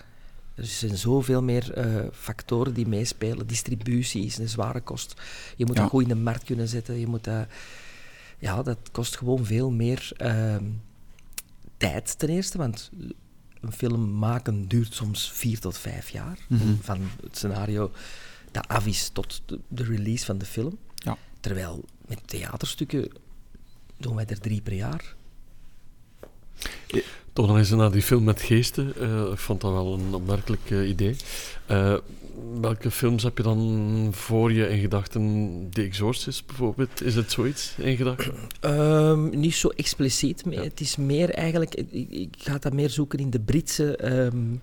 Er zijn zoveel meer eh, factoren die meespelen. Distributie is een zware kost. Je moet Ja. dat goed in de markt kunnen zetten. Je moet dat, ja, dat kost gewoon veel meer ehm, tijd ten eerste. Want een film maken duurt soms vier tot vijf jaar. Mhm. Van het scenario dat af is tot de, de release van de film. Ja. Terwijl met theaterstukken doen wij er drie per jaar. Toch nog eens naar die film met geesten. Eh, ik vond dat wel een opmerkelijk eh, idee. Eh, welke films heb je dan voor je in gedachten? The Exorcist bijvoorbeeld, is het zoiets in gedachten? Ehm, niet zo expliciet. maar Ja. Het is meer eigenlijk... Ik, ik ga dat meer zoeken in de Britse... ehm,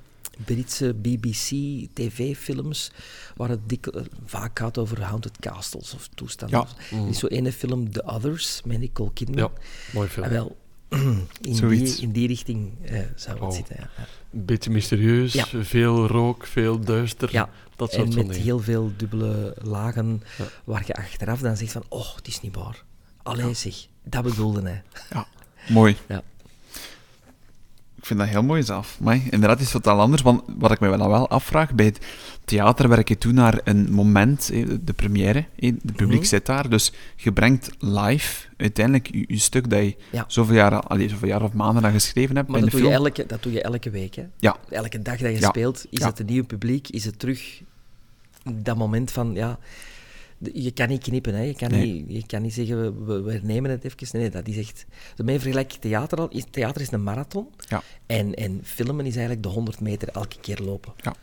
Britse BBC tv-films, waar het dik, vaak gaat over haunted castles of toestanden. Ja. Er is zo ene film, The Others, met Nicole Kidman. Ja, mooi film. Wel, in, die, in die richting eh, zou het Oh. zitten. Ja. Ja. Een beetje mysterieus, Ja. veel rook, veel duister. Ja, dat soort En met dingen. heel veel dubbele lagen, Ja. waar je achteraf dan zegt van, oh, het is niet waar. Allee zeg, dat bedoelde hij. Mooi. Ja. Ik vind dat heel mooi zelf. Maar inderdaad is het totaal anders. Want wat ik me wel, wel afvraag, bij het theater werk je toe naar een moment, de première. De publiek Mhm. zit daar, dus je brengt live uiteindelijk je, je stuk dat je Ja. zoveel jaar, allee, zoveel jaar of maanden aan geschreven hebt Maar dat doe, je elke, dat doe je elke week. Hè? Ja. Elke dag dat je Ja. speelt, is het een nieuw publiek, is het terug dat moment van, ja, je kan niet knippen, hè? Je, kan Nee. niet, je kan niet zeggen, we, we, we nemen het even. Nee, dat is echt... Daarmee vergelijk ik theater al. Is- Theater is een marathon. Ja. En, en filmen is eigenlijk de 100 meter elke keer lopen. Ja.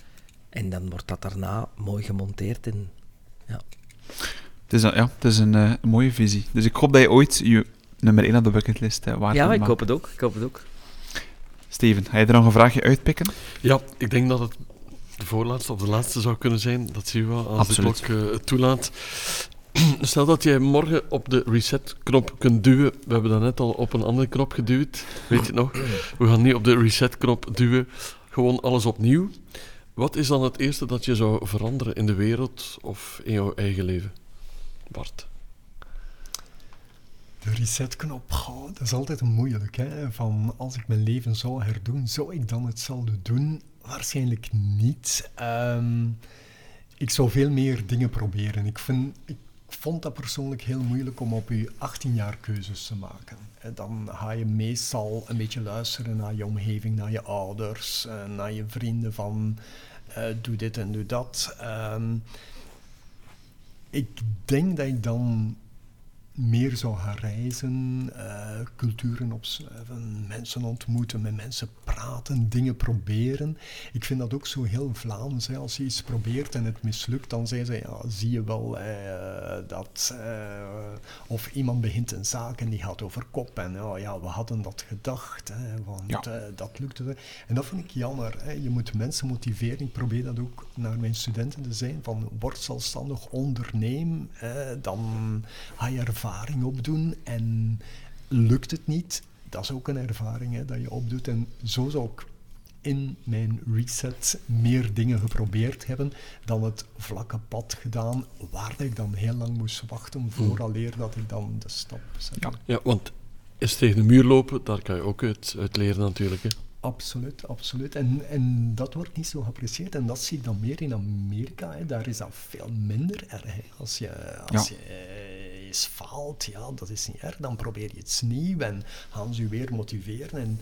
En dan wordt dat daarna mooi gemonteerd en... Ja. Het is, een, ja, het is een, eh, mooie visie. Dus ik hoop dat je ooit je nummer 1 op de bucketlist uh, waard Ja, ik hoop het ook. Ik hoop het ook. Steven, ga je er nog een vraagje uitpikken? Ja, ik denk dat het de voorlaatste of de laatste zou kunnen zijn. Dat zien we wel als Absoluut. de klok eh, het toelaat. Stel dat jij morgen op de reset-knop kunt duwen. We hebben dat net al op een andere knop geduwd. Weet je het nog? We gaan niet op de reset-knop duwen. Gewoon alles opnieuw. Wat is dan het eerste dat je zou veranderen in de wereld of in jouw eigen leven? Bart. De resetknop, goh, dat is altijd een moeilijk. Hè? Van als ik mijn leven zou herdoen, zou ik dan hetzelfde doen? Waarschijnlijk niet. Ehm, ik zou veel meer dingen proberen. Ik, vind, ik vond dat persoonlijk heel moeilijk om op je 18 jaar keuzes te maken. Eh, Dan ga je meestal een beetje luisteren naar je omgeving, naar je ouders, eh, naar je vrienden van eh, doe dit en doe dat. Ehm, ik denk dat ik dan meer zou gaan reizen, eh, culturen opsnuiven, mensen ontmoeten, met mensen praten, dingen proberen. Ik vind dat ook zo heel Vlaams. Hè. Als je iets probeert en het mislukt, dan zeggen ze, ja, zie je wel eh, dat... eh, of iemand begint een zaak en die gaat over kop en oh, ja, we hadden dat gedacht, hè, want Ja. eh, dat lukte. En dat vind ik jammer. Hè. Je moet mensen motiveren. Ik probeer dat ook naar mijn studenten te zijn, van word zelfstandig, onderneem, dan ga je ervaring opdoen en lukt het niet, dat is ook een ervaring hè, dat je opdoet. En zo zou ik in mijn reset meer dingen geprobeerd hebben dan het vlakke pad gedaan, waar ik dan heel lang moest wachten vooraleer dat ik dan de stap zette. Ja. Ja, want is tegen de muur lopen, daar kan je ook uit, uit leren natuurlijk. Hè. Absoluut, absoluut. En, en dat wordt niet zo geapprecieerd. En dat zie ik dan meer in Amerika. Hè. Daar is dat veel minder erg. Hè. Als je, als Ja. je eens faalt, ja, dat is niet erg. Dan probeer je iets nieuws en gaan ze je weer motiveren. En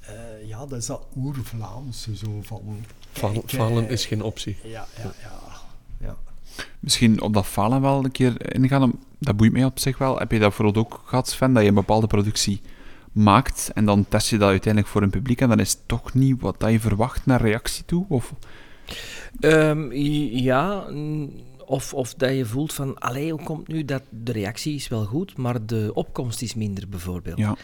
eh, ja, dat is dat oer-Vlaamse zo van... Falen, eh, falen is geen optie. Ja, ja, ja. ja. Misschien op dat falen wel een keer ingaan. Dat boeit mij op zich wel. Heb je dat bijvoorbeeld ook gehad, Sven, dat je een bepaalde productie maakt en dan test je dat uiteindelijk voor een publiek en dan is het toch niet wat dat je verwacht naar reactie toe? Of... Ehm, ja, of, of dat je voelt van, allee, hoe komt nu dat de reactie is wel goed, maar de opkomst is minder bijvoorbeeld. Ja,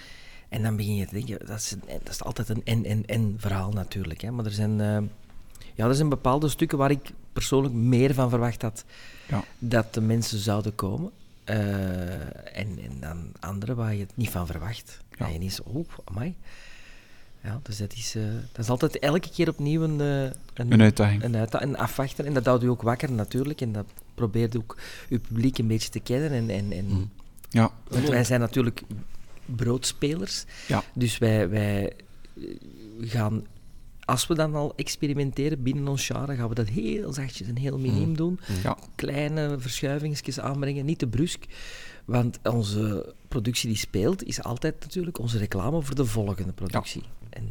En dan begin je te denken, dat is, een, dat is altijd een en-en-en verhaal natuurlijk. Hè. Maar er zijn, eh, ja, er zijn bepaalde stukken waar ik persoonlijk meer van verwacht had Ja. dat de mensen zouden komen. Eh, en, en dan andere waar je het niet van verwacht. Ja. En is, oh, amai. Ja, dus dat is, eh, dat is altijd elke keer opnieuw een, eh, een uitdaging. en, uit, en afwachten. En dat houdt u ook wakker natuurlijk. En dat probeert ook uw publiek een beetje te kennen. En, en, en, Ja, Want wij zijn natuurlijk broodspelers. Ja. Dus wij, wij gaan als we dan al experimenteren binnen ons dan gaan we dat heel zachtjes en heel miniem doen. Ja. Kleine verschuivingsjes aanbrengen, niet te brusk. Want onze productie die speelt, is altijd natuurlijk onze reclame voor de volgende productie. En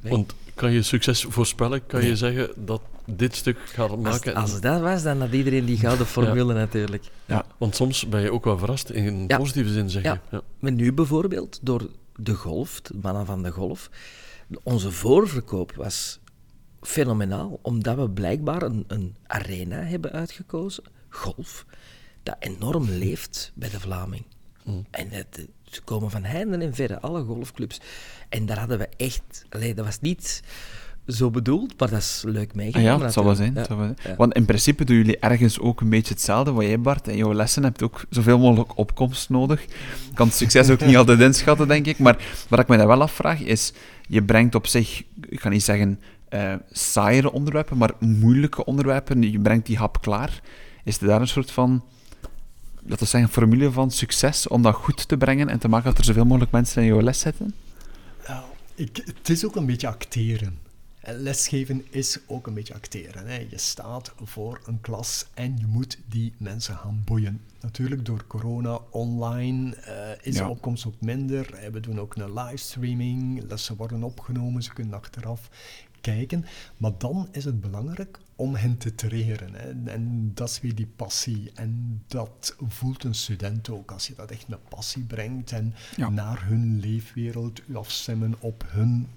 wij- Want kan je succes voorspellen? Kan je zeggen dat dit stuk gaat als, maken? en- als het dat was, dan had iedereen die gouden formule natuurlijk. ja, want soms ben je ook wel verrast in Ja. positieve zin, zeg je. Ja. Ja. Maar nu bijvoorbeeld, door de golf, de mannen van de golf, onze voorverkoop was fenomenaal, omdat we blijkbaar een, een arena hebben uitgekozen, golf, dat enorm leeft bij de Vlaming. En dat, ze komen van heinde en verre, alle golfclubs. En daar hadden we echt... Allee, dat was niet zo bedoeld, maar dat is leuk Ah meegenomen. ja, dat zal wel zijn. natuurlijk. dat zal wel zijn. Ja. Want in principe doen jullie ergens ook een beetje hetzelfde. Wat jij, Bart, in jouw lessen hebt ook zoveel mogelijk opkomst nodig. Ik kan het succes ook niet altijd inschatten, denk ik. Maar wat ik me daar wel afvraag, is... Je brengt op zich, ik ga niet zeggen eh saaiere onderwerpen, maar moeilijke onderwerpen. Je brengt die hap klaar. Is er daar een soort van... Dat is een formule van succes om dat goed te brengen en te maken dat er zoveel mogelijk mensen in jouw les zitten? Ja, ik, het is ook een beetje acteren. En lesgeven is ook een beetje acteren. Hè. Je staat voor een klas en je moet die mensen gaan boeien. Natuurlijk, door corona online eh, is Ja. de opkomst ook minder. Eh, We doen ook een livestreaming. Lessen worden opgenomen, ze kunnen achteraf kijken. Maar dan is het belangrijk om hen te triggeren. Hè. En dat is weer die passie. En dat voelt een student ook. Als je dat echt met passie brengt en Ja. naar hun leefwereld u afstemmen op hun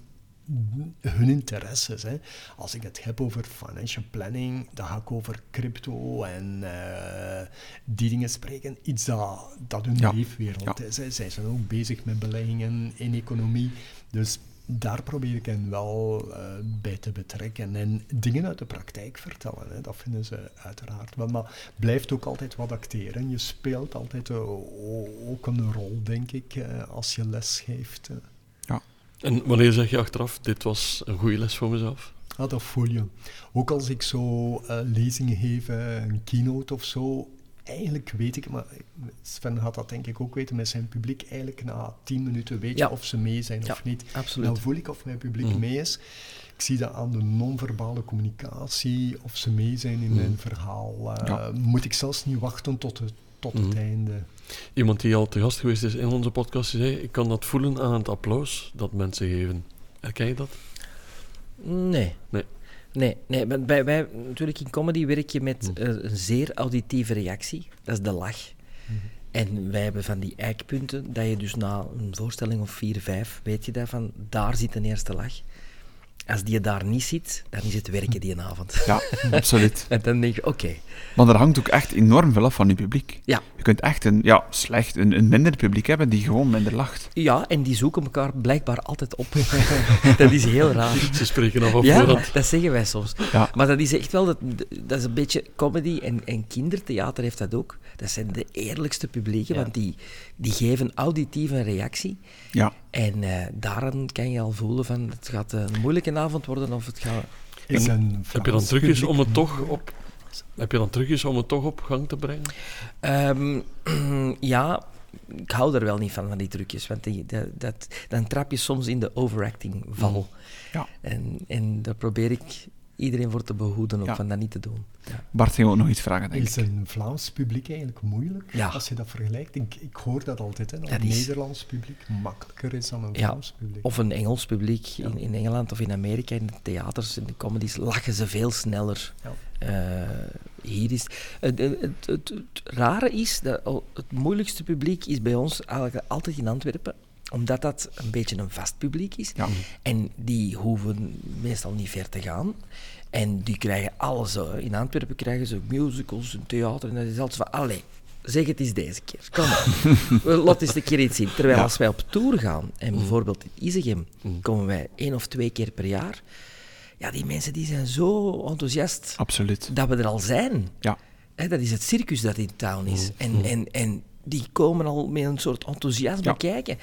hun interesses. Hè. Als ik het heb over financial planning, dan ga ik over crypto en eh, die dingen spreken. Iets dat, dat hun Ja. leefwereld Ja. is. Hè. Zij zijn ook bezig met beleggingen in economie. Dus daar probeer ik hen wel eh, bij te betrekken en dingen uit de praktijk vertellen. Hè. Dat vinden ze uiteraard wel. Maar blijft ook altijd wat acteren. Je speelt altijd eh, ook een rol, denk ik, eh, als je les geeft. eh. En wanneer zeg je achteraf, dit was een goede les voor mezelf? Ja, dat voel je. Ook als ik zo eh, lezingen geef, een keynote of zo, eigenlijk weet ik, maar Sven gaat dat denk ik ook weten met zijn publiek, eigenlijk na tien minuten weet je Ja. of ze mee zijn Ja, of niet. absoluut. Dan voel ik of mijn publiek Mhm. mee is. Ik zie dat aan de non-verbale communicatie, of ze mee zijn in mijn verhaal. Eh, Ja. Moet ik zelfs niet wachten tot het, tot het Mhm. einde. Iemand die al te gast geweest is in onze podcast, die zei, ik kan dat voelen aan het applaus dat mensen geven. Herken je dat? Nee. Nee. Nee, nee want bij, wij, natuurlijk in comedy werk je met eh, een zeer auditieve reactie. Dat is de lach. En wij hebben van die eikpunten, dat je dus na een voorstelling of vier, vijf, weet je dat van, daar zit een eerste lach. Als die daar niet zit, dan is het werken die avond. Ja, absoluut. En dan denk je, oké, Maar er hangt ook echt enorm veel af van je publiek. ja. Je kunt echt een, ja, slecht, een, een minder publiek hebben die gewoon minder lacht. Ja, en die zoeken elkaar blijkbaar altijd op. dat is heel raar. Ze spreken af op Ja, voorhand. dat zeggen wij soms. Ja. Maar dat is echt wel, dat, dat is een beetje comedy en, en kindertheater heeft dat ook. Dat zijn de eerlijkste publieken, Ja. want die, die geven auditief een reactie. Ja, En eh daaraan kan je al voelen van, het gaat een moeilijke avond worden of het gaat... Is een Heb je dan trucjes om het toch op... Heb je dan trucjes om het toch op gang te brengen? Ehm, ja, ik hou er wel niet van, van die trucjes. Want die, dat, dat, dan trap je soms in de overacting val. Ja. En, en daar probeer ik iedereen voor te behoeden om Ja. van dat niet te doen. Ja. Bart ging ook nog iets vragen, denk Is ik. een Vlaams publiek eigenlijk moeilijk? Ja. Als je dat vergelijkt. Ik, ik hoor dat altijd, hè, dat Dat een is- Nederlands publiek makkelijker is dan een Ja, Vlaams publiek. Of een Engels publiek Ja. in, in Engeland of in Amerika, in de theaters, in de comedies, lachen ze veel sneller. Ja. Eh, hier is... Het, het, het, het- het rare is, dat al- het moeilijkste publiek is bij ons eigenlijk altijd in Antwerpen, omdat dat een beetje een vast publiek is. Ja. En die hoeven meestal niet ver te gaan. En die krijgen alles. hè. In Antwerpen krijgen ze musicals en theater. En dat is altijd van, allee, zeg het eens deze keer. Kom maar. Laat eens een keer iets zien. Terwijl Ja. als wij op tour gaan, en bijvoorbeeld in Isegem, komen wij één of twee keer per jaar. Ja, die mensen die zijn zo enthousiast Absoluut. dat we er al zijn. Ja. Hè, dat is het circus dat in town is. En, en, en die komen al met een soort enthousiasme Ja. kijken.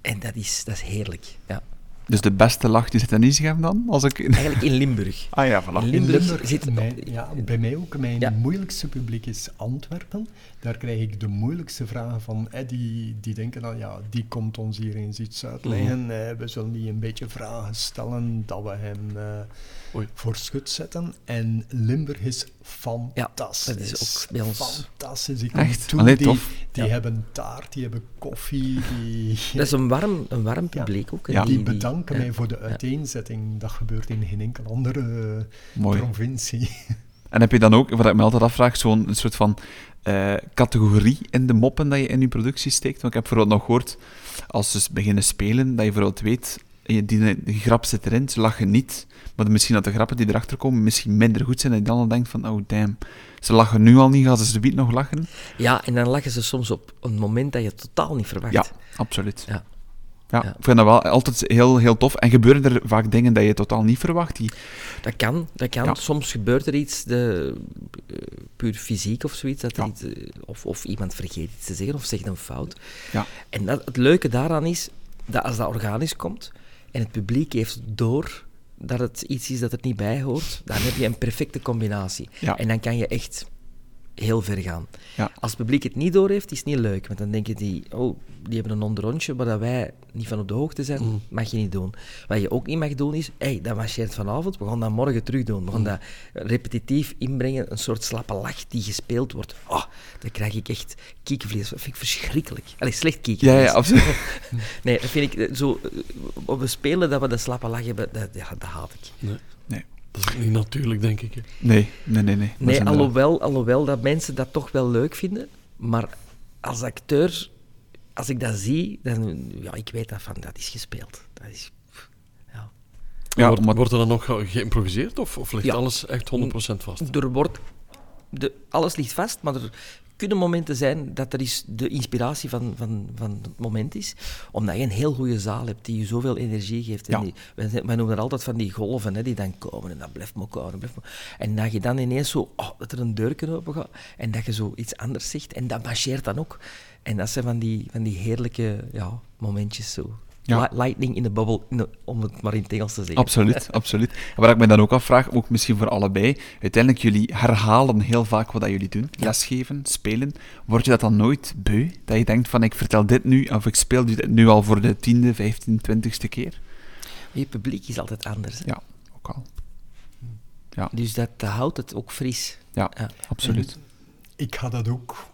En dat is, dat is heerlijk. Ja. Dus de beste lach die zit in Isegem dan? Als ik... Eigenlijk in Limburg. Ah ja, voilà. In In Limburg, zit mijn- ja, bij mij ook. Mijn Ja. moeilijkste publiek is Antwerpen. Daar krijg ik de moeilijkste vragen van. eh, die, die denken dan, ja, die komt ons hier eens iets uitleggen. Mhm. eh, we zullen die een beetje vragen stellen, dat we hem eh, voor schut zetten. En Limburg is fantastisch. dat is ook bij ons- Fantastisch. Ik Echt? toe, Allee, die, tof. die Ja. hebben taart, die hebben koffie, die... Dat is een warm, een warm publiek ook. hè, Ja. die bedanken ja. mij voor de uiteenzetting. Dat gebeurt in geen enkele andere eh, Mooi. provincie. En heb je dan ook, wat ik me altijd afvraag, zo'n een soort van eh, categorie in de moppen dat je in je productie steekt? Want ik heb bijvoorbeeld nog gehoord, als ze beginnen spelen, dat je bijvoorbeeld weet, eh, die, die grap zit erin, ze lachen niet, maar misschien dat de grappen die erachter komen misschien minder goed zijn, en je dan al denkt van, oh damn, ze lachen nu al niet, gaan ze zometeen nog lachen? Ja, en dan lachen ze soms op een moment dat je totaal niet verwacht. Ja, absoluut. Ja. Ja, Ja. ik vind dat wel altijd heel, heel tof. En gebeuren er vaak dingen dat je totaal niet verwacht? Die... Dat kan, dat kan. Ja. Soms gebeurt er iets, de, eh, puur fysiek of zoiets, dat Ja. iets, eh, of, of iemand vergeet iets te zeggen of zegt een fout. Ja. En dat, het leuke daaraan is, dat als dat organisch komt en het publiek heeft door dat het iets is dat er niet bij hoort, dan heb je een perfecte combinatie. Ja. En dan kan je echt heel ver gaan. Ja. Als het publiek het niet door heeft, is het niet leuk. Want dan denken die, oh, die hebben een onderrondje waar dat wij niet van op de hoogte zijn, Mm. mag je niet doen. Wat je ook niet mag doen is, hey, dat marcheert vanavond, we gaan dat morgen terug doen. Mm. We gaan dat repetitief inbrengen, een soort slappe lach die gespeeld wordt. Oh, dan krijg ik echt kiekenvlees. Dat vind ik verschrikkelijk. Allee, slecht Ja, kiekenvlees. ja, absoluut. Nee, dat vind ik eh, zo... eh, We spelen dat we de slappe lach hebben, dat, ja, dat haat ik. Nee. Dat is ook niet natuurlijk, denk ik. hè. Nee, nee, nee. nee. Nee, alhoewel, alhoewel dat mensen dat toch wel leuk vinden. Maar als acteur, als ik dat zie, dan... Ja, ik weet dat van, dat is gespeeld. Dat is... Ja. Ja, wordt, maar- wordt er dan nog ge- geïmproviseerd of, of ligt Ja. alles echt 100% vast? Er wordt... De, alles ligt vast, maar er kunnen momenten zijn dat er is de inspiratie van, van, van het moment is. Omdat je een heel goede zaal hebt die je zoveel energie geeft. En Ja. die, wij, wij noemen er altijd van die golven hè, die dan komen en dat blijft maar komen. Blijft maar. En dat je dan ineens zo, oh, dat er een deurken open gaat en dat je zo iets anders zegt. En dat marcheert dan ook. En dat zijn van die, van die heerlijke ja, momentjes zo. Ja. Li- lightning in the bubble, in de- om het maar in het Engels te zeggen. Absoluut, absoluut. En waar ik me dan ook afvraag, ook misschien voor allebei, uiteindelijk jullie herhalen heel vaak wat dat jullie doen. Lesgeven, spelen. Word je dat dan nooit beu? Dat je denkt van, ik vertel dit nu, of ik speel dit nu al voor de tiende, vijftien, twintigste keer? Je publiek is altijd anders. hè. Ja, ook al. Ja, Dus dat, houdt het ook fris. ja, Ja. absoluut. Ik ga dat ook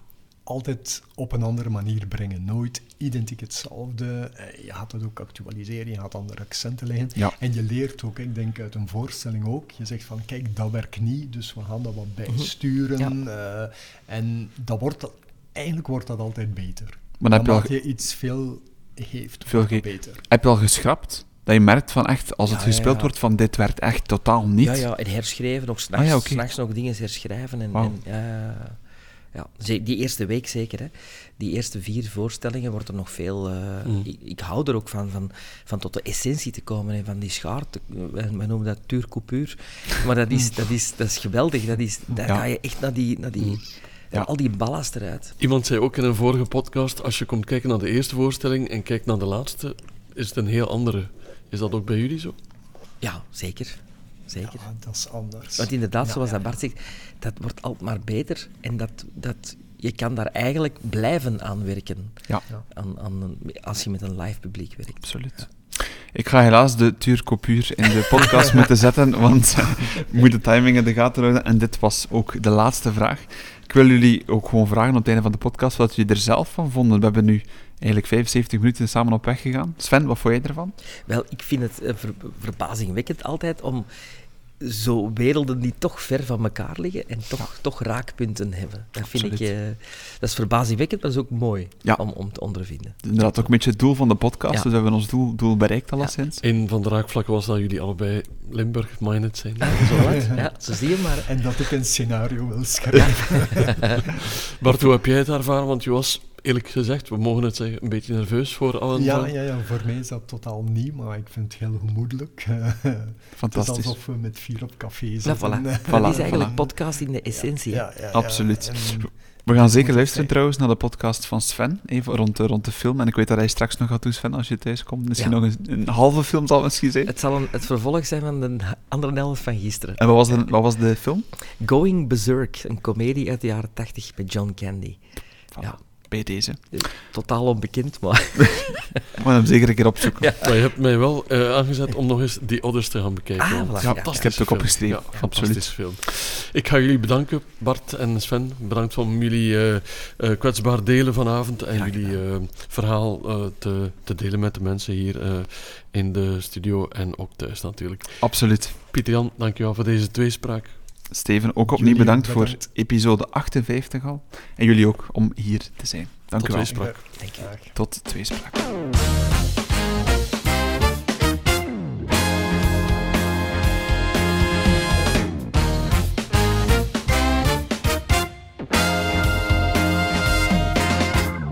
altijd op een andere manier brengen. Nooit identiek hetzelfde. Eh, Je gaat het ook actualiseren, je gaat andere accenten leggen. Ja. En je leert ook, ik denk uit een voorstelling ook, je zegt van kijk, dat werkt niet, dus we gaan dat wat bijsturen. Eh, en dat wordt, eigenlijk wordt dat altijd beter. Maar dan heb je al, Naarmate je iets veel heeft, Veel wordt het ge- beter. heb je al geschrapt? Dat je merkt van echt, als het Ja, ja, gespeeld ja. wordt, van dit werkt echt totaal niet. Ja, ja, en herschrijven, nog s'nachts Ah, ja, oké. s'nachts nog dingen herschrijven. En, en, ja, ja, die eerste week zeker. Hè. Die eerste vier voorstellingen wordt er nog veel... eh, Mm. ik, ik hou er ook van, van, van tot de essentie te komen en van die schaar. Te, wij, wij noemen dat tuurcoupuur. Maar dat is, dat is, dat is geweldig. Dat is, daar Ja. ga je echt naar die... Naar die Ja. Al die ballast eruit. Iemand zei ook in een vorige podcast, als je komt kijken naar de eerste voorstelling en kijkt naar de laatste, is het een heel andere. Is dat ook bij jullie zo? Ja, zeker. Zeker. Ja, dat is anders. Want inderdaad, Ja, zoals ja, dat Bart zegt, dat wordt altijd maar beter. En dat, dat, je kan daar eigenlijk blijven aan werken. Ja. Aan, aan een- als je met een live publiek werkt. Absoluut. Ik ga helaas de tuurkopuur in de podcast moeten zetten, want ik moet de timing in de gaten houden. En dit was ook de laatste vraag. Ik wil jullie ook gewoon vragen op het einde van de podcast wat jullie er zelf van vonden. We hebben nu eigenlijk 75 minuten samen op weg gegaan. Sven, wat vond jij ervan? Wel, ik vind het eh, ver- verbazingwekkend altijd om zo werelden die toch ver van elkaar liggen en toch, toch raakpunten hebben. Dat vind ik... Eh, dat is verbazingwekkend, maar dat is ook mooi Ja. om, om te ondervinden. Inderdaad, ook een beetje het doel van de podcast, Ja. dus we hebben ons doel, doel bereikt alleszins. Een van de raakvlakken was dat jullie allebei Limburg-minded zijn. Zo wat? Ja, zo zie je maar. En dat ik een scenario wil schrijven. Bart, hoe heb jij het ervaren? Want je was eerlijk gezegd, we mogen het zeggen, een beetje nerveus voor allen. Ja, ja, ja, voor mij is dat totaal niet, maar ik vind het heel gemoedelijk. het is Fantastisch. alsof we met vier op café zitten. voilà. Voilà, dat is eigenlijk voilà. podcast in de essentie. Ja, ja, ja, Absoluut. en- We gaan zeker luisteren trouwens naar de podcast van Sven, even rond de, rond de film. En ik weet dat hij straks nog gaat doen, Sven, als je thuis komt. Misschien Ja. nog een, een halve film zal het misschien zijn. Het zal een, het vervolg zijn van de andere helft van gisteren. En wat was, de, wat was de film? Going Berserk, een komedie uit de jaren 80 met John Candy. Voilà, Ja. Bij deze. Totaal onbekend, maar We gaan hem zeker een keer opzoeken. Ja. Maar je hebt mij wel eh, aangezet om nog eens die others te gaan bekijken. Ah, voilà. Ja, ik heb het ook opgeschreven. Ja, Absoluut. fantastische film. Ik ga jullie bedanken, Bart en Sven. Bedankt om jullie eh, eh, kwetsbaar delen vanavond en jullie verhaal eh, te, te delen met de mensen hier eh, in de studio en ook thuis natuurlijk. Absoluut. Pieter Jan, dankjewel voor deze tweespraak. Steven, ook opnieuw bedankt voor episode 58 al. En jullie ook om hier te zijn. Dank Tot u wel. tweespraak. Tot tweespraak.